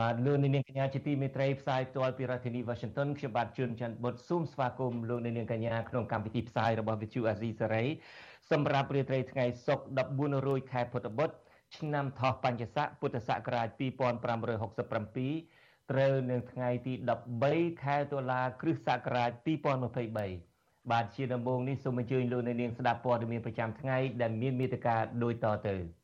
បាទលោកនាងកញ្ញាជាទីមេត្រីផ្សាយផ្ទាល់ពីរដ្ឋធានី Washington ខ្ញុំបាទជួនច័ន្ទបុតស៊ូមស្វាគមន៍លោកនាងកញ្ញាក្នុងកម្មវិធីផ្សាយរបស់ Vuthu Azizi Serai សម្រាប់រាត្រីថ្ងៃសុក្រ14រោចខែពុទ្ធបុត្រឆ្នាំថោះបัญចស័កពុទ្ធសករាជ2567ត្រូវនឹងថ្ងៃទី13ខែតុលាគ្រិស្តសករាជ2023បាទជាដំបូងនេះសូមអញ្ជើញលោកនាងស្ដាប់ព័ត៌មានប្រចាំថ្ងៃដែលមានមេត្តាដូចតទៅ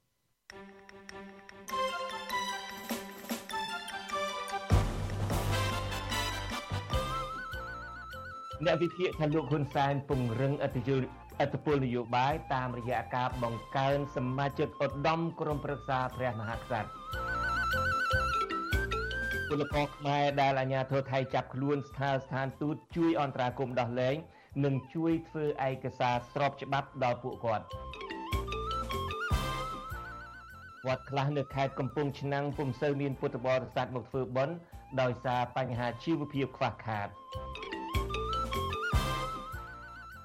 អ្នកវិភាគថាលោកហ៊ុនសែនពង្រឹងអធិជនអត្តពលនយោបាយតាមរយៈការបង្កើនសមាជិកឧត្តមក្រុមប្រឹក្សាព្រះមហាក្សត្រពលករខ្មែរដែលអាជ្ញាធរថៃចាប់ខ្លួនស្ថិតស្ថានទូតជួយអន្តរាគមន៍ដោះលែងនិងជួយធ្វើឯកសារស្របច្បាប់ដល់ពួកគាត់វត្តខ្លះនៅខេត្តកំពង់ឆ្នាំងពុំសូវមានពុទ្ធបរិស័ទមកធ្វើបុណ្យដោយសារបញ្ហាជីវភាពខ្វះខាត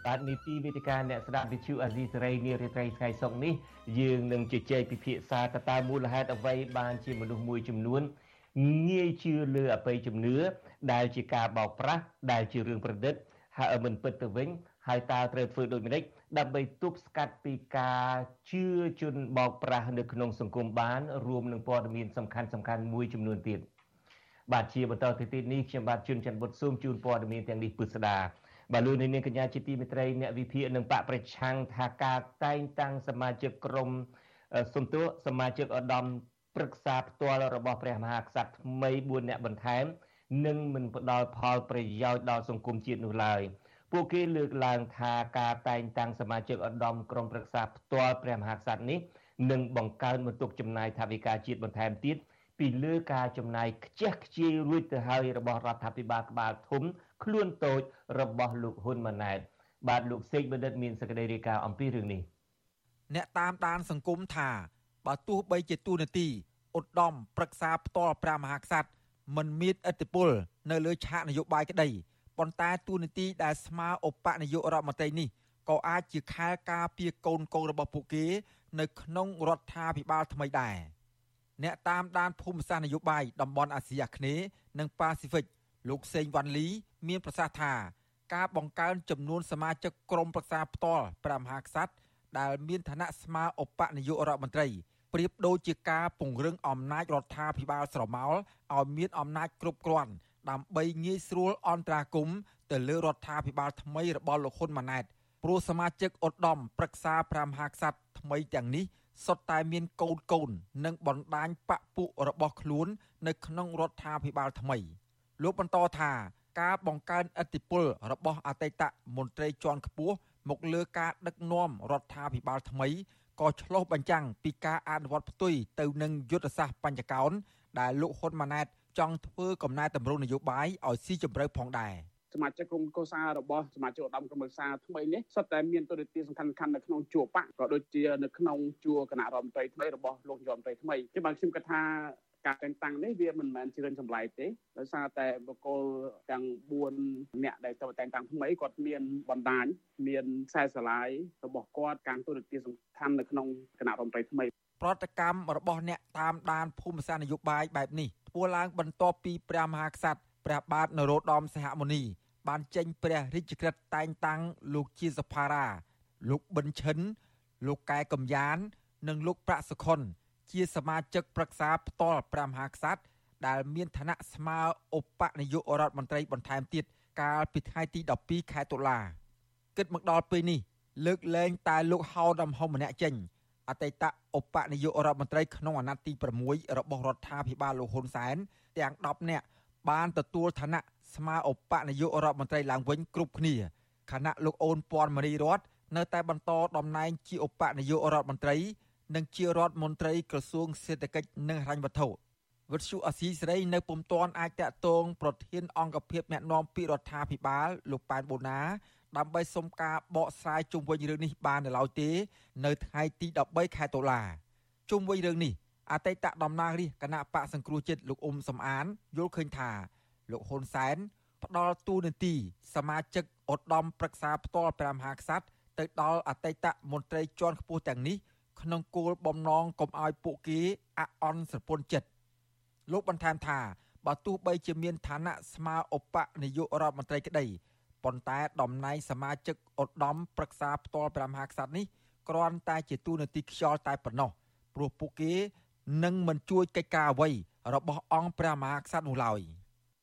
បាទនីតិវិទ្យាអ្នកស្ដាប់វិទ្យុអាស៊ីសេរីនារាត្រីថ្ងៃសុក្រនេះយើងនឹងជជែកពិភាក្សាតើតើមូលហេតុអ្វីបានជាមនុស្សមួយចំនួនងាយជឿលើអបិយជំនឿដែលជាការបោកប្រាស់ដែលជារឿងប្រឌិតហើយមិនពិតទៅវិញហើយតើត្រូវធ្វើដូចម្តេចដើម្បីទប់ស្កាត់ពីការជឿជនបោកប្រាស់នៅក្នុងសង្គមបានរួមនឹងព័ត៌មានសំខាន់សំខាន់មួយចំនួនទៀតបាទជាបន្តទៅទៀតនេះខ្ញុំបាទជួនច័ន្ទបុតស៊ូមជូនព័ត៌មានទាំងនេះពិស្ដា បាទលោកនាងកញ្ញាជាទីមេត្រីអ្នកវិភាគនឹងបកប្រឆាំងថាការតែងតាំងសមាជិកក្រុមសំទោសមាជិកឧត្តមប្រឹក្សាផ្ទាល់របស់ព្រះមហាក្សត្រថ្មី4អ្នកបន្ថែមនឹងមិនផ្ដល់ផលប្រយោជន៍ដល់សង្គមជាតិនោះឡើយពួកគេលើកឡើងថាការតែងតាំងសមាជិកឧត្តមក្រុមប្រឹក្សាផ្ទាល់ព្រះមហាក្សត្រនេះនឹងបង្កើនបន្ទុកចំណាយថវិកាជាតិបន្ថែមទៀតពីលើការចំណាយខ្ជះខ្ជាយរួចទៅហើយរបស់រដ្ឋាភិបាលក្បាលធំ ខ្លួនតូចរបស់លោកហ៊ុនម៉ាណែតបាទលោកសេកបណ្ឌិតមានសេចក្តីរាយការណ៍អំពីរឿងនេះអ្នកតាមដានសង្គមថាបើទោះបីជាទូនាទីឧត្តមប្រឹក្សាផ្ទាល់ព្រះមហាក្សត្រមិនមានឥទ្ធិពលនៅលើឆាកនយោបាយក្តីប៉ុន្តែទូនាទីដែលស្មើឧបនាយករដ្ឋមន្ត្រីនេះក៏អាចជាខែលការពារកូនកូនរបស់ពួកគេ នៅក្នុងរដ្ឋាភិបាលថ្មីដែរអ្នកតាមដានភូមិសាស្ត្រនយោបាយតំបន់អាស៊ីអាគ្នេយ៍និងប៉ាស៊ីហ្វិកលោកសេងវ៉ាន់លី មានប្រសាសន៍ថាការបង្កើនចំនួនសមាជិកក្រុមប្រឹក្សាផ្ទាល់ព្រះមហាក្សត្រដែលមានឋានៈស្មើឧបនាយករដ្ឋមន្ត្រីប្រៀបដូចជាការពង្រឹងអំណាចរដ្ឋាភិបាលស្រមោលឲ្យមានអំណាចគ្រប់គ្រាន់ដើម្បីងាយស្រួលអន្តរាគមន៍ទៅលើរដ្ឋាភិបាលថ្មីរបស់លោកហ៊ុនម៉ាណែតព្រោះសមាជិកឧត្តមប្រឹក្សាព្រះមហាក្សត្រថ្មីទាំងនេះសុទ្ធតែមានកូនកូននិងបណ្ដាញបពុរបស់ខ្លួន នៅក្នុងរដ្ឋាភិបាលថ្មី លោកបន្តថា ការបង្កើនឥទ្ធិពលរបស់អតីតមន្ត្រីជាន់ខ្ពស់មកលើការដឹកនាំរដ្ឋាភិបាលថ្មីក៏ឆ្លុះបញ្ចាំងពីការអនុវត្តផ្ទុយទៅនឹងយុទ្ធសាស្ត្របញ្ចកោណដែលលោកហ៊ុនម៉ាណែតចង់ធ្វើកំណែតម្រង់នយោបាយឲ្យស៊ីជម្រៅផងដែរសមាជិកក្រុមកោសាររបស់សមាជិកឧត្តមក្រុមប្រឹក្សាថ្មីនេះសុទ្ធតែមានទូរទស្សន៍សំខាន់ៗនៅក្នុងជួរបកក៏ដូចជានៅក្នុងជួរគណៈរដ្ឋមន្ត្រីថ្មីរបស់លោកនាយករដ្ឋមន្ត្រីថ្មីជាបានខ្ញុំគិតថា ការតែងតាំងនេះវាមិនមែនជារឿងចម្លែកទេដោយសារតែបុគ្គលទាំង4អ្នកដែលទៅតែងតាំងថ្មីគាត់មានបណ្ដាញមានខ្សែស្រឡាយរបស់គាត់ការទូរទស្សន៍សំខាន់នៅក្នុងគណៈរដ្ឋមន្ត្រីថ្មីប្រតិកម្មរបស់អ្នកតាមដានភូមិសាស្ត្រនយោបាយបែបនេះធ្វើឡើងបន្ទាប់ពីព្រះមហាក្សត្រព្រះបាទនរោត្តមសីហមុនី បានចេញព្រះរាជក្រឹត្យតែងតាំងលោកជាសភារាលោកប៊ិនឈិនលោកកែកំយ៉ាន និងលោកប្រាក់សុខុន ជាសមាជិកប្រឹក្សាផ្ទាល់ព្រះមហាក្សត្រដែលមានឋានៈស្មើឧបនាយករដ្ឋមន្ត្រីបន្ថែមទៀតកាលពីថ្ងៃទី12ខែតុលាគិតមកដល់ពេលនេះលើកលែងតែលោកហៅដំហុំម្នាក់ចេញអតីតឧបនាយករដ្ឋមន្ត្រីក្នុងអាណត្តិទី6របស់រដ្ឋាភិបាលលោកហ៊ុនសែនទាំង10នាក់បានទទួលឋានៈស្មើឧបនាយករដ្ឋមន្ត្រីឡើងវិញគ្រប់គ្នាខណៈលោកអូនពាន់មនីរតនៅតែបន្តតំណែងជាឧបនាយករដ្ឋមន្ត្រី និងជារដ្ឋមន្ត្រីក្រសួងសេដ្ឋកិច្ចនិងហិរញ្ញវត្ថុវិទ្យុអស៊ីសេរីនៅពុំទាន់អាចតាក់ទងប្រធានអង្គភិបអ្នកណែនាំពីរដ្ឋាភិបាលលោកប៉ែនបូណាដើម្បីសុំការបកស្រាយជុំវិញរឿងនេះបាននៅឡើយទេ នៅថ្ងៃទី13ខែតុលាជុំវិញរឿងនេះអតីតតំណាងរាជគណៈបកសង្គ្រោះជាតិលោកអ៊ុំសំអានយល់ឃើញថាលោកហ៊ុនសែនផ្ដល់ទូនាទី សមាជិកឧត្តមប្រឹក្សាផ្ទាល់ព្រះមហាក្សត្រទៅដល់អតីតមន្ត្រីជាន់ខ្ពស់ទាំងនេះ ក្នុងគោលបំណងកុំឲ្យពួកគេអអន់ស្រពន់ចិត្តលោកបន្ថែមថាបើទោះបីជាមានឋានៈស្មើឧបនាយករដ្ឋមន្ត្រីក្តីប៉ុន្តែតំណែងសមាជិកឧត្តមប្រឹក្សាផ្ទាល់ព្រះមហាក្សត្រនេះគ្រាន់តែជាទូនាទីខ្យល់តែប៉ុណ្ណោះព្រោះពួកគេនឹងមិនជួយកិច្ចការអ្វីរបស់អង្គព្រះមហាក្សត្រនោះឡើយ។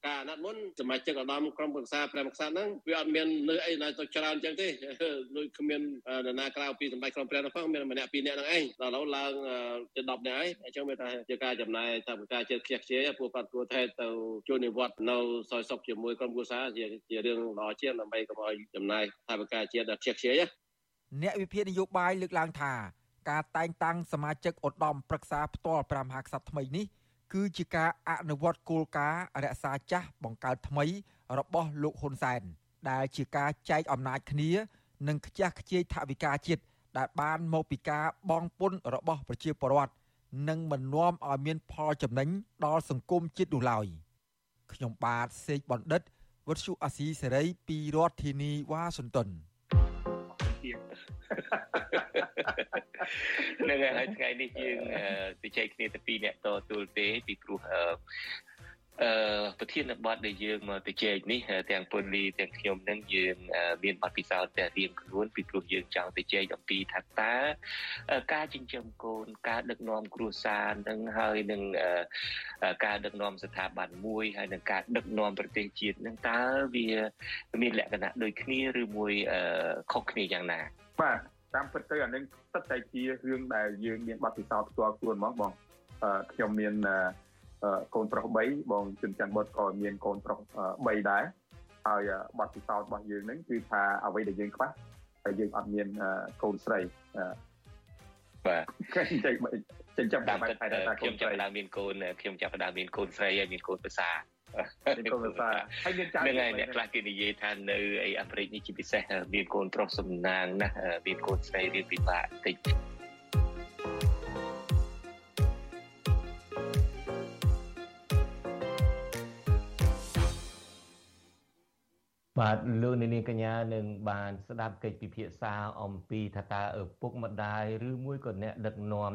ការអាណត្តិមុនសមាជិកឧត្តមក្រុមប្រឹក្សាព្រះមក្សត្រហ្នឹងវាអត់មាននៅអីណាទៅច្រើនអញ្ចឹងទេដូចគ្មាននរណាក្រៅពីសម្ដេចក្រុមព្រះនោះផងមានម្នាក់ពីរនាក់ហ្នឹងឯងដល់ឥឡូវឡើងទៅ10នាក់ហើយអញ្ចឹងវាថាជាការចំណាយថាការជិតខ្ជិះខ្ជាយពួកគាត់គួរតែទៅជួយនិវត្តនៅសយសុខជាមួយក្រុមគ្រួសារជាជារឿងល្អជាងដើម្បីកុំឲ្យចំណាយថាការជាតិខ្ជិះខ្ជាយអ្នកវិភាគនយោបាយលើកឡើងថាការតែងតាំងសមាជិកឧត្តមប្រឹក្សាផ្ទាល់ព្រះមហាក្សត្រថ្មីនេះ គឺជាការអនុវត្តគោលការណ៍រក្សាចាស់បង្កើតថ្មី របស់លោកហ៊ុនសែនដែលជាការចែកអំណាចគ្នា និងខ្ជះខ្ជាយថវិកាជាតិដែលបានមកពីការបង់ពន្ធរបស់ប្រជាពលរដ្ឋនិងមិននាំឲ្យមានផលចំណេញដល់សង្គមជាតិនោះឡើយខ្ញុំបាទសេកបណ្ឌិតវុទ្ធុអាស៊ីសេរីពីរដ្ឋធានីវ៉ាស៊ីនតោន នឹងហើយថ្ងៃនេះយើងទៅចែកគ្នាទៅពីរអ្នកតទួលទេពីព្រោះអឺប្រធានបទដែលយើងមកទៅជែកនេះទាំងពុនលីទាំងខ្ញុំនឹងយើងមានបទពិសោធន៍តែរៀងខ្លួនពីព្រោះយើងចង់ទៅជែកអំពីថាតើការចិញ្ចឹមកូនការដឹកនាំគ្រួសារនឹងហើយនឹងការដឹកនាំស្ថាប័នមួយហើយនឹងការដឹកនាំប្រទេសជាតិនឹងតើវាមានលក្ខណៈដូចគ្នាឬមួយខុសគ្នាយ៉ាងណា បាទតាមពិតទៅអានឹងស្ទើរតែជារឿងដែលយើងមានបទពិសោធន៍ផ្ទាល់ខ្លួនហ្មងបងខ្ញុំមានកូនប្រុស3បងជុនច័ន្ទបុតក៏មានកូនប្រុស3ដែរហើយបទពិសោធន៍របស់យើងហ្នឹងគឺថាអ្វីដែលយើងខ្វះតែយើងអត់មានកូនស្រីបាទចេញចេញចាប់ដើមខ្ញុំចាប់ដើមមានកូនខ្ញុំចាប់ដើមមានកូនស្រីហើយមានកូនប្រសា មានកូនភាសាហើយមានចៅហ្នឹងហើយអ្នកខ្លះគេនិយាយថានៅអីអាហ្វ្រិកនេះជាពិសេសមានកូនប្រុសសំណាងណាស់មានកូនស្រីរៀងពិបាកតិចបាទលោកនាងកញ្ញានឹងបានស្ដាប់កិច្ចពិភាក្សាអំពីថាតើឪពុកម្ដាយឬមួយក៏អ្នកដឹកនាំ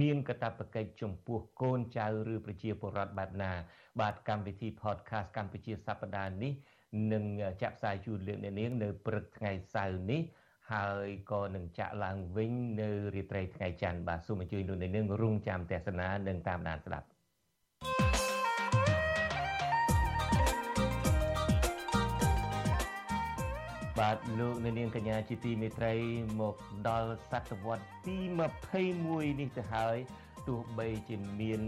មានកាតព្វកិច្ចចំពោះកូនចៅឬប្រជាពលរដ្ឋបែបណា បាទកម្មវិធី podcast កម្ពុជាសប្តាហ៍នេះនឹងចាក់ផ្សាយជូនលោកអ្នកនាងនៅព្រឹកថ្ងៃសៅរ៍នេះហើយក៏នឹងចាក់ឡើងវិញនៅរាត្រីថ្ងៃច័ន្ទបាទសូមអញ្ជើញលោកអ្នកនាងរងចាំទស្សនានិងតាមដានស្ដាប់ បាទលោកអ្នកនាងកញ្ញាជាទីមេត្រីមកដល់សតវត្សទី21នេះទៅហើយទោះបីជាមាន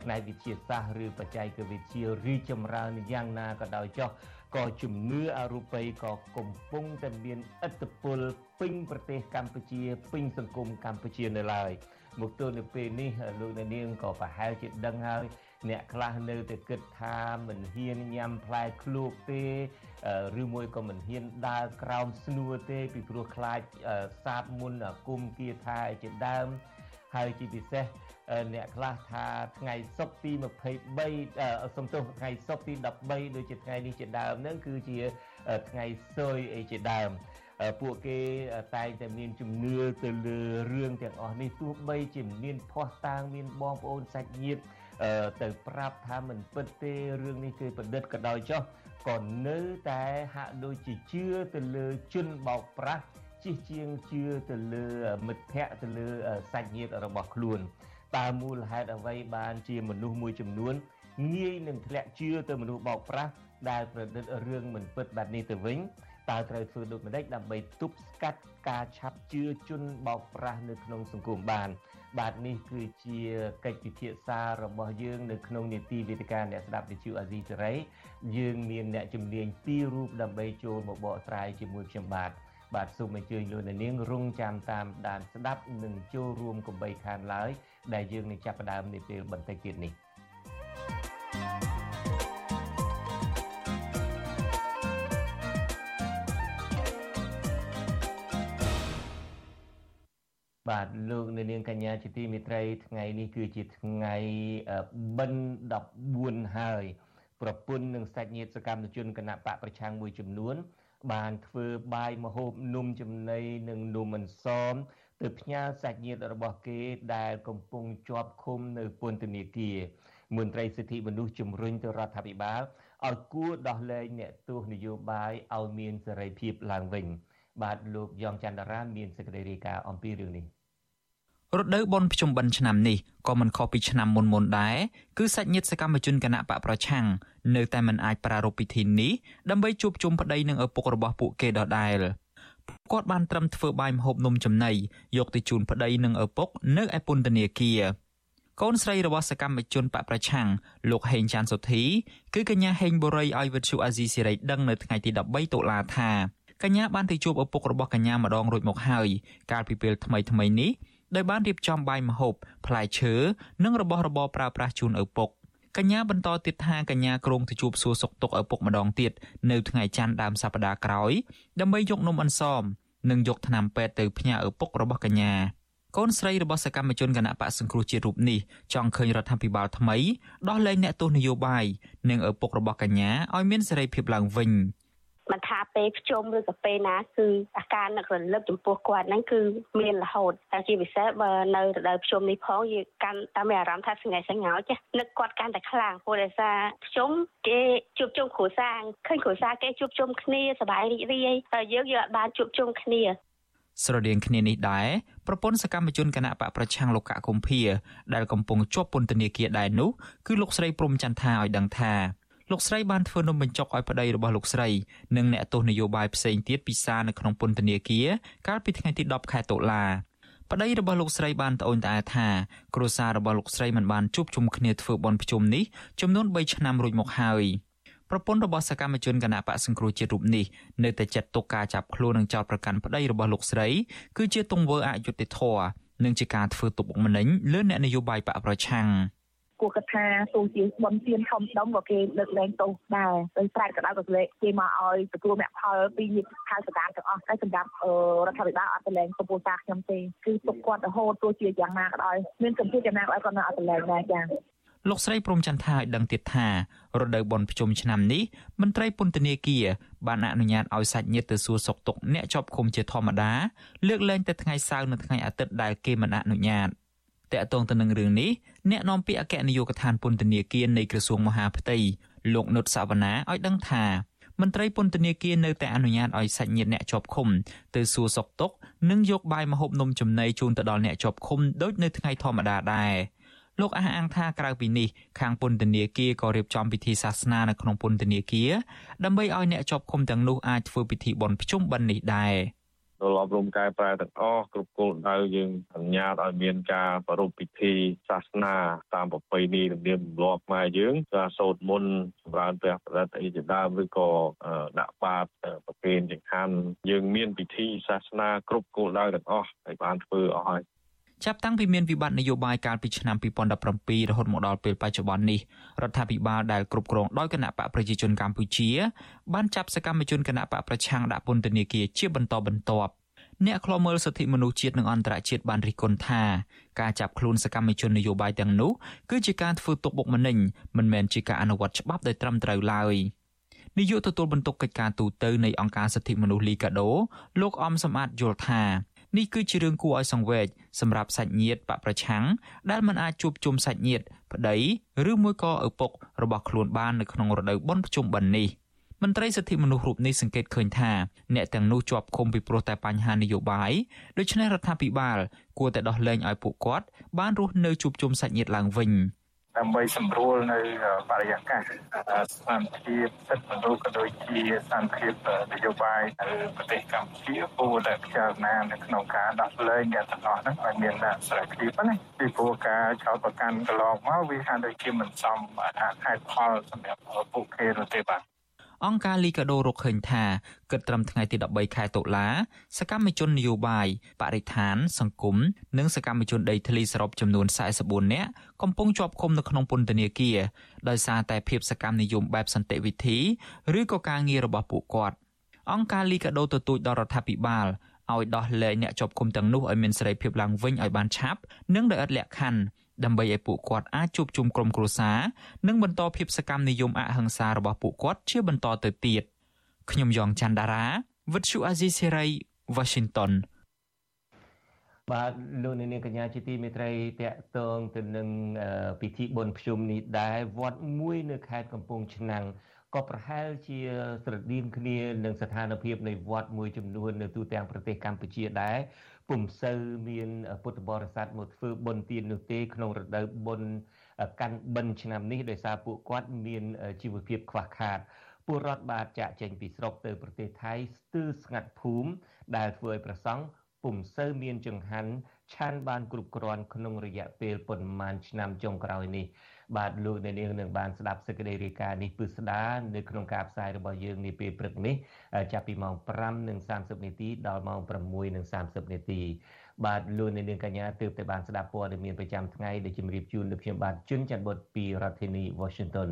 ផ្នែកវិទ្យាសាស្ត្រឬបច្ចេកវិទ្យារីចម្រើនយ៉ាងណាក៏ដោយចុះក៏ជំនឿអរូបីក៏កំពុងតែមានឥទ្ធិពលពេញប្រទេសកម្ពុជាពេញសង្គមកម្ពុជានៅឡើយមកទល់នៅពេលនេះលោកអ្នកនាងក៏ប្រហែលជាដឹងហើយ អ្នកខ្លះនៅតែគិតថាមិនហ៊ានញ៉ាំផ្លែឃ្លោកទេឬមួយក៏មិនហ៊ានដើរក្រោមស្នួរទេ ពីព្រោះខ្លាចសាបមុនអាគុំគាថាជាដើមហើយជាពិសេសអ្នកខ្លះថាថ្ងៃសុក្រទី23សំទោសថ្ងៃសុក្រទី13ដូចជាថ្ងៃនេះជាដើមហ្នឹងគឺជាថ្ងៃសុយអីជាដើមពួកគេតែងតែមានជំនឿទៅលើរឿងទាំងអស់នេះទោះបីជាមានភ័ស្តុតាងមានបងប្អូនសាច់ញាតិ ទៅប្រាប់ថាមិនពិតទេរឿងនេះគឺប្រឌិតក៏ដោយចុះក៏នៅតែហាក់ដូចជាជឿទៅលើជនបោកប្រាស់ជិះជាងជឿទៅលើមិត្តភ័ក្តិទៅលើសាច់ញាតិរបស់ខ្លួនតើមូលហេតុអ្វីបានជាមនុស្សមួយចំនួនងាយនឹងធ្លាក់ជឿទៅមនុស្សបោកប្រាស់ដែលប្រឌិតរឿងមិនពិតបែបនេះទៅវិញតើត្រូវធ្វើដូចម្តេចដើម្បីទប់ស្កាត់ការឆាប់ជឿជនបោកប្រាស់នៅក្នុងសង្គមបាន បាទនេះគឺជាកិច្ចពិភាក្សារបស់យើង នៅក្នុងនីតិវិទ្យាអ្នកស្ដាប់វិទ្យុអាស៊ីសេរីយើងមានអ្នកជំនាញពីររូបដើម្បីចូលមកបកស្រាយជាមួយខ្ញុំបាទបាទសូមអញ្ជើញលោកនាងរងចាំតាមដានស្ដាប់និងចូលរួមកំបីខានឡើយដែលយើងនឹងចាប់ផ្ដើមនាពេលបន្តិចទៀតនេះ បាទលោកនៅនាងកញ្ញាជាទីមេត្រីថ្ងៃនេះគឺជាថ្ងៃបិណ្ឌ14ហើយប្រពន្ធនិងសាច់ញាតិសកម្មជនគណៈបកប្រឆាំងមួយចំនួន បានធ្វើបាយមហូបនំចំណីនិងនំអន្សមទៅផ្ញើសាច់ញាតិរបស់គេដែលកំពុងជាប់ឃុំនៅពន្ធនាគារមន្ត្រីសិទ្ធិមនុស្សជំរុញទៅរដ្ឋាភិបាលឲ្យគួរដោះលែងអ្នកទោសនយោបាយឲ្យមានសេរីភាពឡើងវិញបាទលោកយ៉ងច័ន្ទរាមានសេចក្តីរាយការណ៍អំពីរឿងនេះ រដូវបុណ្យភ្ជុំបិណ្ឌឆ្នាំនេះក៏មិនខុសពីឆ្នាំមុនមុនដែរគឺសាច់ញាតិសកម្មជនគណៈបកប្រឆាំងនៅតែមិនអាចប្រារព្ធពិធីនេះដើម្បីជួបជុំប្តីនិងឪពុករបស់ពួកគេដដែលគាត់បានត្រឹមធ្វើបាយម្ហូបនំចំណីយកទៅជូនប្តីនិងឪពុកនៅឯពន្ធនាគារកូនស្រីរបស់សកម្មជនបកប្រឆាំងលោកហេងច័ន្ទសុធីគឺកញ្ញាហេងបូរីឲ្យវិទ្យុអាស៊ីសេរីដឹងនៅថ្ងៃទី13តុលាថាកញ្ញាបានទៅជួបឪពុករបស់កញ្ញាម្ដងរួចមកហើយកាលពីពេលថ្មីថ្មីនេះ ដោយបានរៀបចំបាយម្ហូបផ្លែឈើនិងរបស់របរប្រើប្រាស់ជូនឪពុកកញ្ញាបន្តទៀតថាកញ្ញាក្រុងទៅជួបសួរសុខទុក្ខឪពុកម្ដងទៀតនៅថ្ងៃច័ន្ទដើមសប្តាហ៍ក្រោយដើម្បីយកនំអន្សមនិងយកថ្នាំពេទ្យទៅផ្ញើឪពុករបស់កញ្ញាកូនស្រីរបស់សកម្មជនគណៈបកសង្គ្រោះជាតិរូបនេះចង់ឃើញរដ្ឋាភិបាលថ្មីដោះលែងអ្នកទោសនយោបាយនិងឪពុករបស់កញ្ញាឲ្យមានសេរីភាពឡើងវិញ។ មិនថាពេលភ្ជុំឬក៏ពេលណាគឺអាការនឹករលឹកចំពោះគាត់ហ្នឹងគឺមានរហូតតែជាពិសេសបើនៅរដូវភ្ជុំនេះផងយើងកាន់តែមានអារម្មណ៍ថាស្ងេះស្ងោចនឹកគាត់កាន់តែខ្លាំងព្រោះដោយសារភ្ជុំគេជួបជុំគ្រួសារឃើញគ្រួសារគេជួបជុំគ្នាសប្បាយរីករាយតែយើងយើងអាចបានជួបជុំគ្នាស្រដៀងគ្នានេះដែរប្រពន្ធសកម្មជនគណៈបកប្រឆាំងលោកកកុម្ភាដែលកំពុងជាប់ពន្ធនាគារដែរនោះគឺលោកស្រីព្រំចន្ទថាឲ្យដឹងថា លោកស្រីបានធ្វើនំបញ្ចុកឲ្យប្តីរបស់លោកស្រីនិងអ្នកទស្សនយោបាយផ្សេងទៀតពិសានៅក្នុងពន្ធនាគារកាលពីថ្ងៃទី10ខែតុលាប្តីរបស់លោកស្រីបានត្អូញត្អែថាគ្រួសាររបស់លោកស្រីមិនបានជួបជុំគ្នាធ្វើបន់ភ្ជុំនេះចំនួន3ឆ្នាំរួចមកហើយប្រពន្ធរបស់សកម្មជនគណៈបកសង្គ្រោះជាតិរូបនេះនៅតែចាត់ទុកការចាប់ខ្លួននិងចោទប្រកាន់ប្តីរបស់លោកស្រីគឺជាទង្វើអយុត្តិធម៌និងជាការធ្វើទុកបុកម្នេញលើអ្នកនយោបាយបកប្រឆាំង។ គួរគិតថាទោះជាបនទៀនធំដុំក៏គេលើកលែងទោសដែរដោយស្រែកក៏ដោយក៏លេគេមកឲ្យទទួលមគ្គផលពីខៅសកម្មទាំងអស់តែសម្រាប់រដ្ឋាភិបាលអត់ទៅលែងកំពូលតាខ្ញុំទេគឺទុកគាត់រហូតទោះជាយ៉ាងណាក៏ដោយមានសម្ពាធយ៉ាងណាក៏ដោយគាត់នៅអត់ទៅលែងដែរចា៎លោកស្រីព្រំចន្ទថាឲ្យដឹងទៀតថារដូវបុណ្យភ្ជុំឆ្នាំនេះមន្ត្រីពន្ធនាគារបានអនុញ្ញាតឲ្យសាច់ញាតិទៅសួរសុខទុក្ខអ្នកជាប់ឃុំជាធម្មតាលើកលែងតែថ្ងៃសៅរ៍និងថ្ងៃអាទិត្យដែលគេមិនអនុញ្ញាតតកតងទៅនឹងរឿងនេះ អ្នកនាំពាក្យអគ្គនាយកដ្ឋានពន្ធនាគារនៃក្រសួងមហាផ្ទៃលោកនុតសាវណ្ណាឲ្យដឹងថាមន្ត្រីពន្ធនាគារនៅតែអនុញ្ញាតឲ្យសាច់ញាតិអ្នកជាប់ឃុំទៅសួរសុខទុក្ខនិងយកបាយម្ហូបនំចំណីជូនទៅដល់អ្នកជាប់ឃុំដូចនៅថ្ងៃធម្មតាដែរលោកអះអាងថាក្រៅពីនេះខាងពន្ធនាគារក៏រៀបចំពិធីសាសនានៅក្នុងពន្ធនាគារដើម្បីឲ្យអ្នកជាប់ឃុំទាំងនោះអាចធ្វើពិធីបុណ្យភ្ជុំបិណ្ឌនេះដែរ។ ដល់អប់រំកែប្រែទាំងអស់គ្រប់គោលដៅយើងអនុញ្ញាតឲ្យមានការប្រារព្ធពិធីសាសនាតាមប្រពៃណីទំនៀមទម្លាប់ខ្មែរយើងការសូត្រមន្តចម្រើនព្រះប្រតិអីជាដើមឬក៏ដាក់បាតប្រគេនចង្ហាន់យើងមានពិធីសាសនាគ្រប់គោលដៅទាំងអស់ហើយបានធ្វើអស់ហើយ ចាប់តាំងពីមានវិបត្តិនយោបាយកាលពីឆ្នាំ2017រហូតមកដល់ពេលបច្ចុប្បន្ននេះរដ្ឋាភិបាលដែលគ្រប់គ្រងដោយគណៈបកប្រជាជនកម្ពុជាបានចាប់សកម្មជនគណៈបកប្រឆាំងដាក់ពន្ធនាគារជាបន្តបន្ទាប់អ្នកខ្លាំមើលសិទ្ធិមនុស្សជាតិនិងអន្តរជាតិបានរិះគន់ថាការចាប់ខ្លួនសកម្មជននយោបាយទាំងនោះគឺជាការធ្វើទុកបុកម្នេញមិនមែនជាការអនុវត្តច្បាប់ដោយត្រឹមត្រូវឡើយនាយកទទួលបន្ទុកកិច្ចការទូតទៅនៃអង្គការសិទ្ធិមនុស្សលីកាដូលោកអំសំអាតយល់ថា នេះគឺជារឿងគួរឲ្យសង្វេគសម្រាប់សាច់ញាតិបកប្រឆាំងដែលមិនអាចជួបជុំសាច់ញាតិប្តីឬមួយក៏ឪពុករបស់ខ្លួនបាននៅក្នុងរដូវបុណ្យភ្ជុំបិណ្ឌនេះមន្ត្រីសិទ្ធិមនុស្សរូបនេះសង្កេតឃើញថាអ្នកទាំងនោះជាប់ឃុំពីព្រោះតែបញ្ហានយោបាយដូច្នេះរដ្ឋាភិបាលគួរតែដោះលែងឲ្យពួកគាត់បានរស់នៅជួបជុំសាច់ញាតិឡើងវិញ។ ដើម្បីសម្រួលនៅបរិយាកាសស្ថានភាពសិទ្ធិមនុស្សក៏ដូចជាស្ថានភាពនយោបាយនៅប្រទេសកម្ពុជាគួរតែពិចារណានៅក្នុងការដោះលែងអ្នកទាំងអស់ហ្នឹងឲ្យមានសេរីភាពណាពីព្រោះការចោទប្រកាន់កន្លងមកវាហាក់ដូចជាមិនសមហេតុផលសម្រាប់ពួកគេនោះទេបាទ អង្គការលីកាដូរកឃើញថាគិតត្រឹមថ្ងៃទី13ខែតុលាសកម្មជននយោបាយបរិស្ថាន សង្គមនិងសកម្មជនដីធ្លីសរុបចំនួន44នាក់កំពុងជាប់ឃុំនៅក្នុងពន្ធនាគារដោយសារតែភាពសកម្មនិយមបែបសន្តិវិធីឬក៏ការងាររបស់ពួកគាត់អង្គការលីកាដូទទូចដល់រដ្ឋាភិបាលឲ្យដោះលែងអ្នកជាប់ឃុំទាំងនោះឲ្យមានសេរីភាពឡើងវិញឲ្យបានឆាប់និងដោយឥតលក្ខខណ្ឌ ដើម្បីឲ្យពួកគាត់អាចជួបជុំក្រុមគ្រួសារនិងបន្តភាពសកម្មនិយមអហិង្សារបស់ពួកគាត់ជាបន្តទៅទៀតខ្ញុំយ៉ងច័ន្ទដារាវិទ្យុអាស៊ីសេរី Washington បាទលោកនាងកញ្ញាជាទីមេត្រីតកតងទៅនឹងពិធីបុណ្យភ្ជុំនេះដែរវត្តមួយនៅខេត្តកំពង់ឆ្នាំងក៏ប្រហែលជាស្រដៀងគ្នានឹងស្ថានភាពនៃវត្តមួយចំនួននៅទូទាំងប្រទេសកម្ពុជាដែរ ពុំសូវមាន ពុទ្ធបរិស័ទមកធ្វើបុណ្យទាននោះទេ ក្នុងរដូវបុណ្យកាន់បិណ្ឌឆ្នាំនេះដោយសារពួកគាត់មានជីវភាពខ្វះខាតពលរដ្ឋបាទចាក់ចេញពីស្រុកទៅប្រទេសថៃស្ទើរស្ងាត់ភូមិដែលធ្វើឲ្យប្រសង់ពុំសូវមានចង្ហាន់ឆានបានគ្រប់គ្រាន់ក្នុងរយៈពេលប៉ុន្មានឆ្នាំចុងក្រោយនេះ បាទលោកអ្នកនាងនឹងបានស្ដាប់សេចក្តីរាយការណ៍នេះពឹស្ដានៅក្នុងការផ្សាយរបស់យើងនាពេលព្រឹកនេះចាប់ពីម៉ោង5:30នាទីដល់ម៉ោង6:30នាទីបាទលោកអ្នកនាងកញ្ញាទើបតែបានស្ដាប់ព័ត៌មានប្រចាំថ្ងៃដែលជម្រាបជូនលោកខ្ញុំបាទជុនច័ន្ទបុតពីរដ្ឋធានី Washington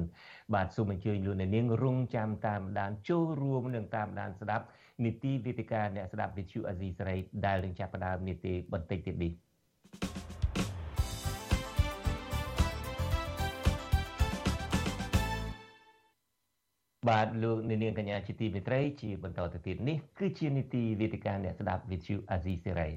បាទសូមអញ្ជើញលោកអ្នកនាងរងចាំតាមដានចូលរួមនឹងតាមដានស្ដាប់នីតិវិទ្យាអ្នកស្ដាប់វិទ្យុអាស៊ីសេរីដែលនឹងចាប់ផ្ដើមនីតិបន្តិចទៀតនេះ បាទលោកនាងកញ្ញាជាទីមេត្រីជាបន្តទៅទៀតនេះគឺជានីតិវិទ្យាអ្នកស្ដាប់វិទ្យុអាស៊ីសេរី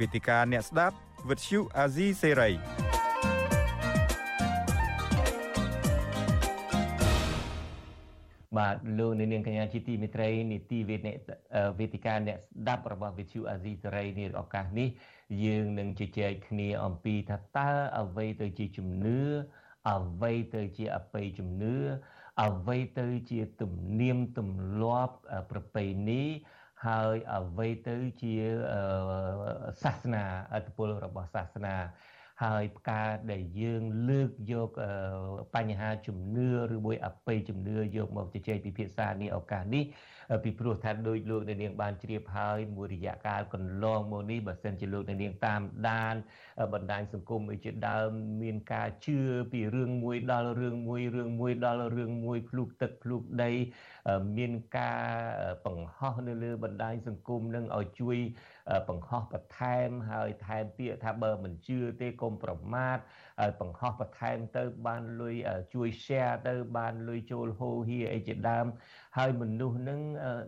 វេទិកាអ្នកស្ដាប់វិទ្យុអាស៊ីសេរី បាទលោកនាងកញ្ញាជាទីមេត្រីនីតិវេទវេទិកាអ្នកស្ដាប់របស់វិទ្យុអាស៊ីសេរីនាឱកាសនេះ យើងនឹងជជែកគ្នាអំពីថាតើអ្វីទៅជាជំនឿអ្វីទៅជាអបិយជំនឿអ្វីទៅជាទំនៀមទម្លាប់ប្រពៃណីហើយអ្វីទៅជាសាសនាអត្តពលរបស់សាសនា ហើយការដែលយើងលើកយកបញ្ហាជំនឿឬមួយអបិយជំនឿយកមកជជែកពិភាក្សានេះឱកាសនេះ ពីព្រោះថាដោយលោកនាងបានជ្រាបហើយមួយរយៈកាលកន្លងមកនេះបើសិនជាលោកនាងតាមដានបណ្ដាញសង្គមអីជាដើមមានការជឿពីរឿងមួយដល់រឿងមួយរឿងមួយដល់រឿងមួយភ្លុកទឹកភ្លុកដីមានការបង្ហោះនៅលើបណ្ដាញសង្គមនឹងឲ្យជួយបង្ហោះបន្ថែមហើយថែមពាក្យថាបើមិនជឿទេកុំប្រមាថហើយបង្ហោះបន្ថែមទៅបានលុយជួយ share ទៅបានលុយចូលហូហៀអីជាដើម ហើយមនុស្សនឹង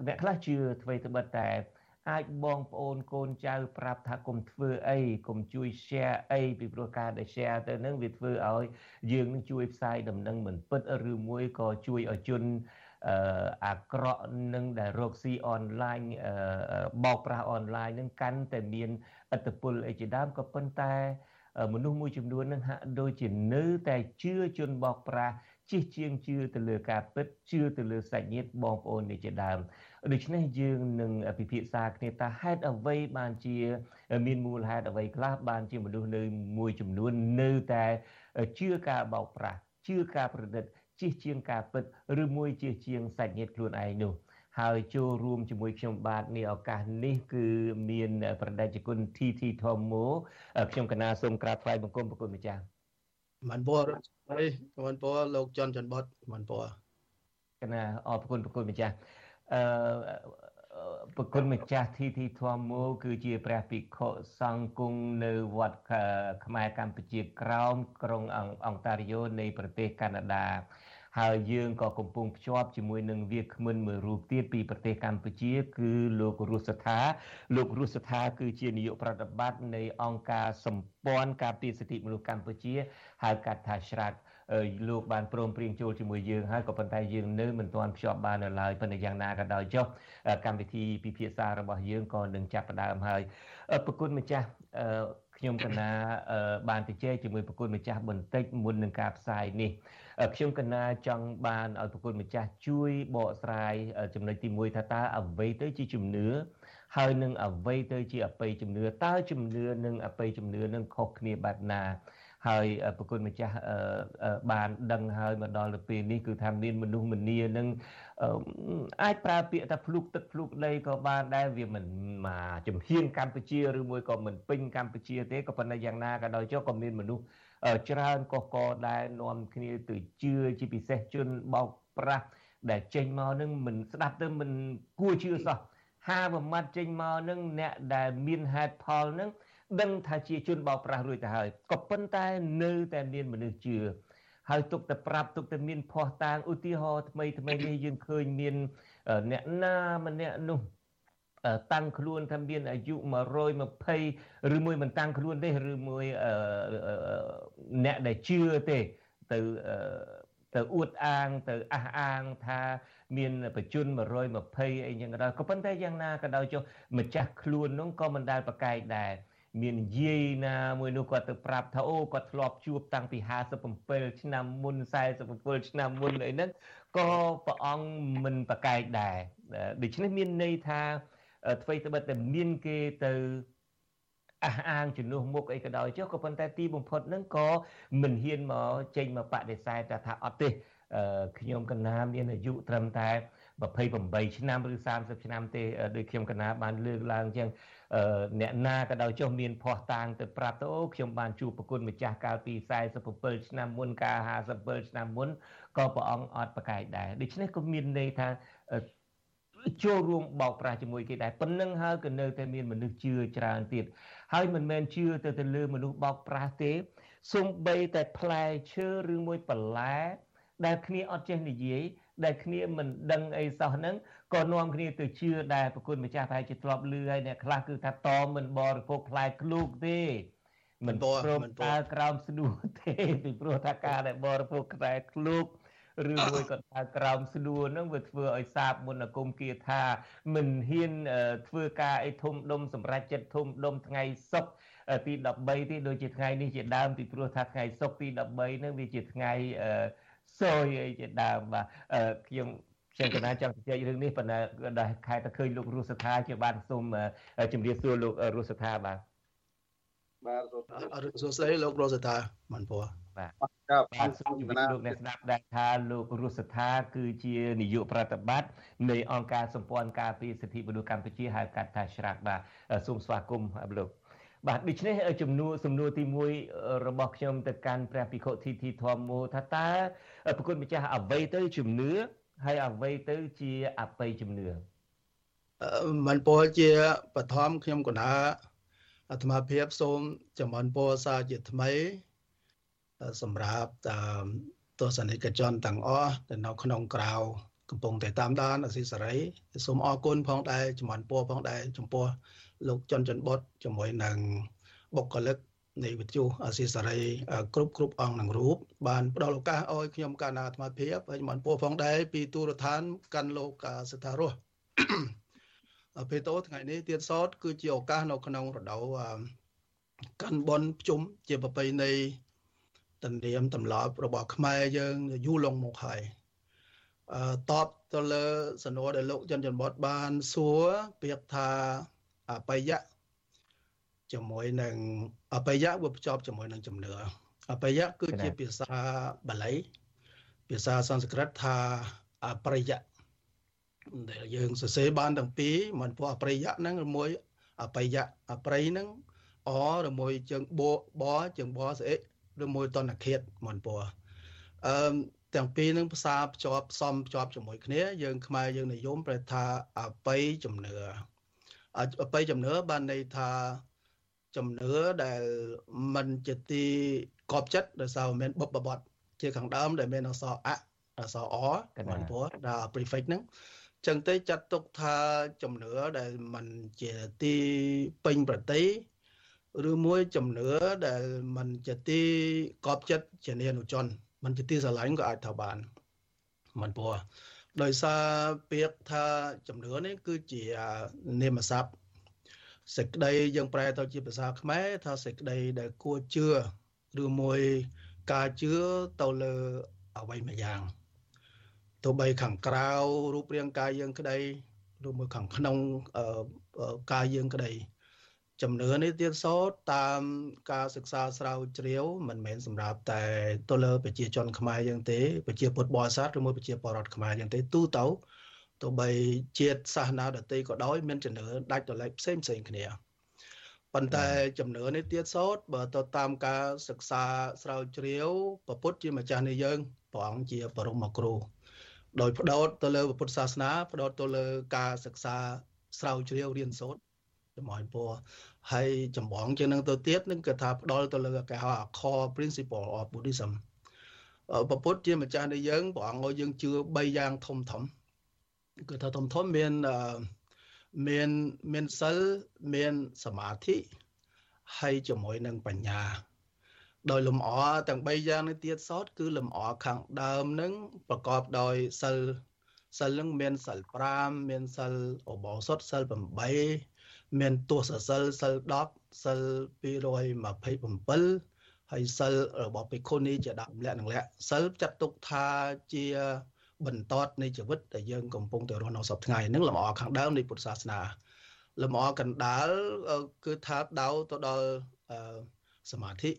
អ្នកខ្លះជឿអ្វីត្បិតតែអាចបងប្អូនកូនចៅប្រាប់ថាកុំធ្វើអីកុំជួយ share អីពីព្រោះការដែល share ទៅនឹងវាធ្វើឲ្យយើងនឹងជួយផ្សាយដំណឹងមិនពិតឬមួយក៏ជួយឲ្យជនអាក្រក់នឹងដែលរកស៊ីអនឡាញបោកប្រាស់អនឡាញនឹងកាន់តែមានឥទ្ធិពលអីជាដើមក៏ប៉ុន្តែមនុស្សមួយចំនួននឹងហាក់ដូចជានៅតែជឿជនបោកប្រាស់ ជិះជាងជឿទៅលើការពិតជឿទៅលើសាច់ញាតិបងប្អូននេះជាដើមដូច្នេះយើងនឹងពិភាក្សាគ្នាថាហេតុអ្វីបានជា មានមូលហេតុអ្វីខ្លះបានជាមនុស្សនៅមួយចំនួននៅតែជឿការបោកប្រាស់ជឿការប្រឌិតជិះជាងការពិតឬមួយជិះជាងសាច់ញាតិខ្លួនឯងនោះហើយចូលរួមជាមួយខ្ញុំបាទនេះឱកាសនេះគឺមានប្រដេជគុណ TT Thomo ខ្ញុំកណាសូមក្រាបថ្វាយបង្គំប្រគុណម្ចាស់ មិនពរអីមិនពរលោកច័ន្ទច័ន្ទបុតមិនពរកណាអរគុណប្រគុណម្ចាស់អឺប្រគុណម្ចាស់ TT Thomo គឺជាព្រះភិក្ខុសង្ឃគង់នៅវត្តខ្មែរកម្ពុជាក្រោមក្រុងអង់តារីយ៉ូនៃប្រទេសកាណាដា ហើយយើងក៏កំពុងភ្ជាប់ជាមួយនឹងវាគ្មិនមួយរូបទៀតពីប្រទេសកម្ពុជា គឺលោករស់សថាលោករស់សថាគឺជានាយកប្រតិបត្តិនៃអង្គការសម្ព័ន្ធការពារសិទ្ធិមនុស្សកម្ពុជាហៅកាត់ថាច្រាត់លោកបានព្រមព្រៀងចូលជាមួយយើងហើយក៏ប៉ុន្តែយើងនៅមិនទាន់ភ្ជាប់បាននៅឡើយប៉ុន្តែយ៉ាងណាក៏ដោយចុះកម្មវិធីពិភាក្សារបស់យើងក៏នឹងចាប់ផ្ដើមហើយប្រគុណម្ចាស់ខ្ញុំកណាបានទៅជែកជាមួយប្រគុណម្ចាស់បន្តិចមុននឹងការផ្សាយនេះ ខ្ញុំកណាចង់បានឲ្យប្រគុណម្ចាស់ជួយបកស្រាយចំណុចទី1ថាតើអ្វីទៅជាជំនឿហើយនឹងអ្វីទៅជាអបិយជំនឿតើជំនឿនិងអបិយជំនឿនឹងខុសគ្នាបែបណាហើយប្រគុណម្ចាស់បានដឹងហើយមកដល់ទៅពេលនេះគឺថាមានមនុស្សម្នានឹងអាចប្រើពាក្យថាភ្លុកទឹកភ្លុកដីក៏បានដែរវាមិនមកជំហានកម្ពុជាឬមួយក៏មិនពេញកម្ពុជាទេក៏ប៉ុន្តែយ៉ាងណាក៏ដោយចុះក៏មានមនុស្ស ច្រើនកកកដែលនាំគ្នាទៅជឿជាពិសេសជនបោកប្រាស់ដែលចេញមកនឹងមិនស្ដាប់ទៅមិនគួរជឿសោះហាមួយម៉ាត់ចេញមកនឹងអ្នកដែលមានហេតុផលនឹងដឹងថាជាជនបោកប្រាស់រួចទៅហើយក៏ប៉ុន្តែនៅតែមានមនុស្សជឿហើយទុកតែប្រាប់ទុកតែមានភ័ស្តុតាងឧទាហរណ៍ថ្មីថ្មីនេះយើងឃើញមានអ្នកណាម្នាក់នោះ តាំងខ្លួនថាមានអាយុ120ឬមួយមិនតាំងខ្លួនទេឬមួយអ្នកដែលជឿទេទៅទៅអួតអាងទៅអះអាងថាមានបជន120អីចឹងក៏ដោយក៏ប៉ុន្តែយ៉ាងណាក៏ដោយចុះម្ចាស់ខ្លួននោះក៏មិនដែលប្រកែកដែរមានយាយណាមួយនោះគាត់ទៅប្រាប់ថាអូគាត់ធ្លាប់ជួបតាំងពី57ឆ្នាំមុន47ឆ្នាំមុនអីហ្នឹងក៏ព្រះអង្គមិនប្រកែកដែរដូច្នេះមានន័យថា អ្វីត្បិតតែមានគេទៅអះអាងជំនួសមុខអីក៏ដោយចុះក៏ប៉ុន្តែទីបំផុតហ្នឹងក៏មិនហ៊ានមកចេញមកបដិសេធថាអត់ទេខ្ញុំកណាមានអាយុត្រឹមតែ28ឆ្នាំឬ30ឆ្នាំទេដោយខ្ញុំកណាបានលើកឡើងអញ្ចឹងអ្នកណាក៏ដោយចុះមានភ័ស្តុតាងទៅប្រាប់ទៅអូខ្ញុំបានជួបប្រគុណម្ចាស់កាលពី47ឆ្នាំមុនកាល57ឆ្នាំមុនក៏ព្រះអង្គអត់ប្រកែកដែរដូច្នេះក៏មានន័យថា ចូលរួមបោកប្រាស់ជាមួយគេដែរប៉ុណ្្នឹងហើយក៏នៅតែមានមនុស្សជឿច្រើនទៀតហើយមិនមែនជឿទៅទៅលើមនុស្សបោកប្រាស់ទេសំបីតែផ្លែឈើឬមួយបន្លែដែលគ្នាអត់ចេះនិយាយដែលគ្នាមិនដឹងអីសោះហ្នឹងក៏នាំគ្នាទៅជឿដែរប្រគុណម្ចាស់ប្រហែលជាធ្លាប់លឺហើយអ្នកខ្លះគឺថាតមិនបរិភោគផ្លែឃ្លូកទេមិនព្រមតើក្រោមស្ដួលទេពីព្រោះថាការដែលបរិភោគផ្លែឃ្លូក ឬមួយក៏ថាក្រោមស្ដួលហ្នឹងវាធ្វើឲ្យសាបមុនគុំគាថាមិនហ៊ានធ្វើការអីធំដុំសម្រាប់ចិត្តធំដុំថ្ងៃសុក្រទី13ទីដូចជាថ្ងៃនេះជាដើមពីព្រោះថាថ្ងៃសុក្រទី13ហ្នឹងវាជាថ្ងៃសយអីជាដើមបាទខ្ញុំខ្ញុំកណាចង់ជជែករឿងនេះប៉ុន្តែដែលខែតែឃើញលោករស់សថាជាបានសូមជម្រាបសួរលោករស់សថាបាទ បាទសួស្តីលោករស់សថាមិនពោះបាទបាទសូមជម្រាបលោកអ្នកស្ដាប់ដែរថាលោករស់សថាគឺជានាយកប្រតិបត្តិនៃអង្គការសម្ព័ន្ធការពារសិទ្ធិមនុស្សកម្ពុជាហៅកាត់ថាច្រាក់បាទសូមស្វាគមន៍លោកបាទដូច្នេះជំនួសសំណួរទី1របស់ខ្ញុំទៅកាន់ព្រះភិក្ខុធីធីធម្មោថាតើប្រគុណម្ចាស់អ្វីទៅជំនឿហើយអ្វីទៅជាអបិយជំនឿមិនពោលជាបឋមខ្ញុំកណា អាត្មាភាពសូមចំអិនពោសាជាថ្មីសម្រាប់ទស្សនិកជនទាំងអស់ដែលនៅក្នុងក្រៅកំពុងតែតាមដានអស៊ីសេរីសូមអរគុណផងដែរចំអិនពោផងដែរចំពោះលោកចន្ទច័ន្ទបុតជាមួយនឹងបុគ្គលិកនៃវិទ្យុអាស៊ីសេរីគ្រប់គ្រប់អង្គនឹងរូបបានផ្ដល់ឱកាសឲ្យខ្ញុំកាលណាអាត្មាភាពហើយមិនពោះផងដែរពីទូរឋានកាន់លោកសិដ្ឋារស់ ពេលតោថ្ងៃនេះទៀតសតគឺជាឱកាសនៅក្នុងរដូវកាន់បនភ្ជុំជាប្រពៃណីតន្ទៀមទម្លាប់របស់ខ្មែរយើងយូរលងមកហើយអឺតបទៅលើសំណួរដែលលោកច័ន្ទច័ន្ទបតបានសួរពាក្យថាអបយៈជាមួយនឹងអបយៈវាភ្ជាប់ជាមួយនឹងជំនឿអបយៈគឺជាភាសាបាលីភាសាសំស្ក្រឹតថាអប្រយៈ ដែលយើងសរសេរបានទាំងពីរមិនពោះអប្រយៈហ្នឹងឬមួយអបយៈអប្រយហ្នឹងអឬមួយជើងបបជើងបស្អិឬមួយតនឃាតមិនពោះអឺទាំងពីរនឹងភាសាភ្ជាប់ផ្សំភ្ជាប់ជាមួយគ្នា យើងខ្មែរយើងនិយមប្រែថាអបិយជំនឿអបិយជំនឿបានន័យថាជំនឿដែលមិនជាទីកប់ចិត្តដោយសារមិនបុបបត់ជាខាងដើមដែលមានអក្សរអអក្សរអមិនព្រោះដល់ prefix ហ្នឹង ចឹងទៅចាត់ទុកថាជំនឿដែលមិនជាទីពេញប្រតិឬមួយជំនឿដែលមិនជាទីកប់ចិត្តជានានុជនមិនជាទីស្រឡាញ់ក៏អាចថាបានមិនព្រោះដោយសារពាក្យថាជំនឿនេះគឺជានាមស័ព្ទសេចក្តីយើងប្រែទៅជាភាសាខ្មែរថាសេចក្តីដែលគួរជឿឬមួយការជឿទៅលើអ្វីមួយយ៉ាង ទោះបីខាងក្រៅរូបរាងកាយយើងក្តីឬមួយខាងក្នុងកាយយើងក្តីជំនឿនេះទៀតសោតតាមការសិក្សាស្រាវជ្រាវមិនមែនសម្រាប់តែទៅលើប្រជាជនខ្មែរយើងទេប្រជាពុទ្ធបរិស័ទឬមួយប្រជាពលរដ្ឋខ្មែរយើងទេទូទៅទោះបីជាតិសាសនាដទៃក៏ដោយមានជំនឿដាច់ដោយឡែកផ្សេងផ្សេងគ្នាប៉ុន្តែជំនឿនេះទៀតសោតបើទៅតាមការសិក្សាស្រាវជ្រាវពពុទ្ធជាម្ចាស់នៃយើងព្រះអង្គជាបរមគ្រូ ដោយផ្ដោតទៅលើពុទ្ធសាសនាផ្ដោតទៅលើការសិក្សាស្រាវជ្រាវរៀនសូត្រចំហពរហើយចម្បងជាងនឹងទៅទៀតនឹងគឺថាផ្ដោតទៅលើគេហៅ core principle of Buddhism ពពុទ្ធជាម្ចាស់នៃយើងព្រះអង្គឲ្យយើងជឿ3យ៉ាងធំធំគឺថាធំធំមានមានមានសិលមានសមាធិហើយជាមួយនឹងបញ្ញា ដោយលំអទាំង3យ៉ាងនេះទៀតសតគឺលំអខាងដើមនឹងប្រកបដោយសិលសិលនឹងមានសិល5មានសិលអបោសុតសិល8មានទស្សសិលសិល10សិល227ហើយសិលរបស់ភិក្ខុនីជាដាក់លក្ខនឹងលក្ខសិលចាត់ទុកថាជាបន្តនៃជីវិតដែលយើងកំពុងតែរស់នៅសពថ្ងៃហ្នឹងលំអខាងដើមនៃពុទ្ធសាសនាលំអកណ្ដាលគឺថាដៅទៅដល់សមាធិ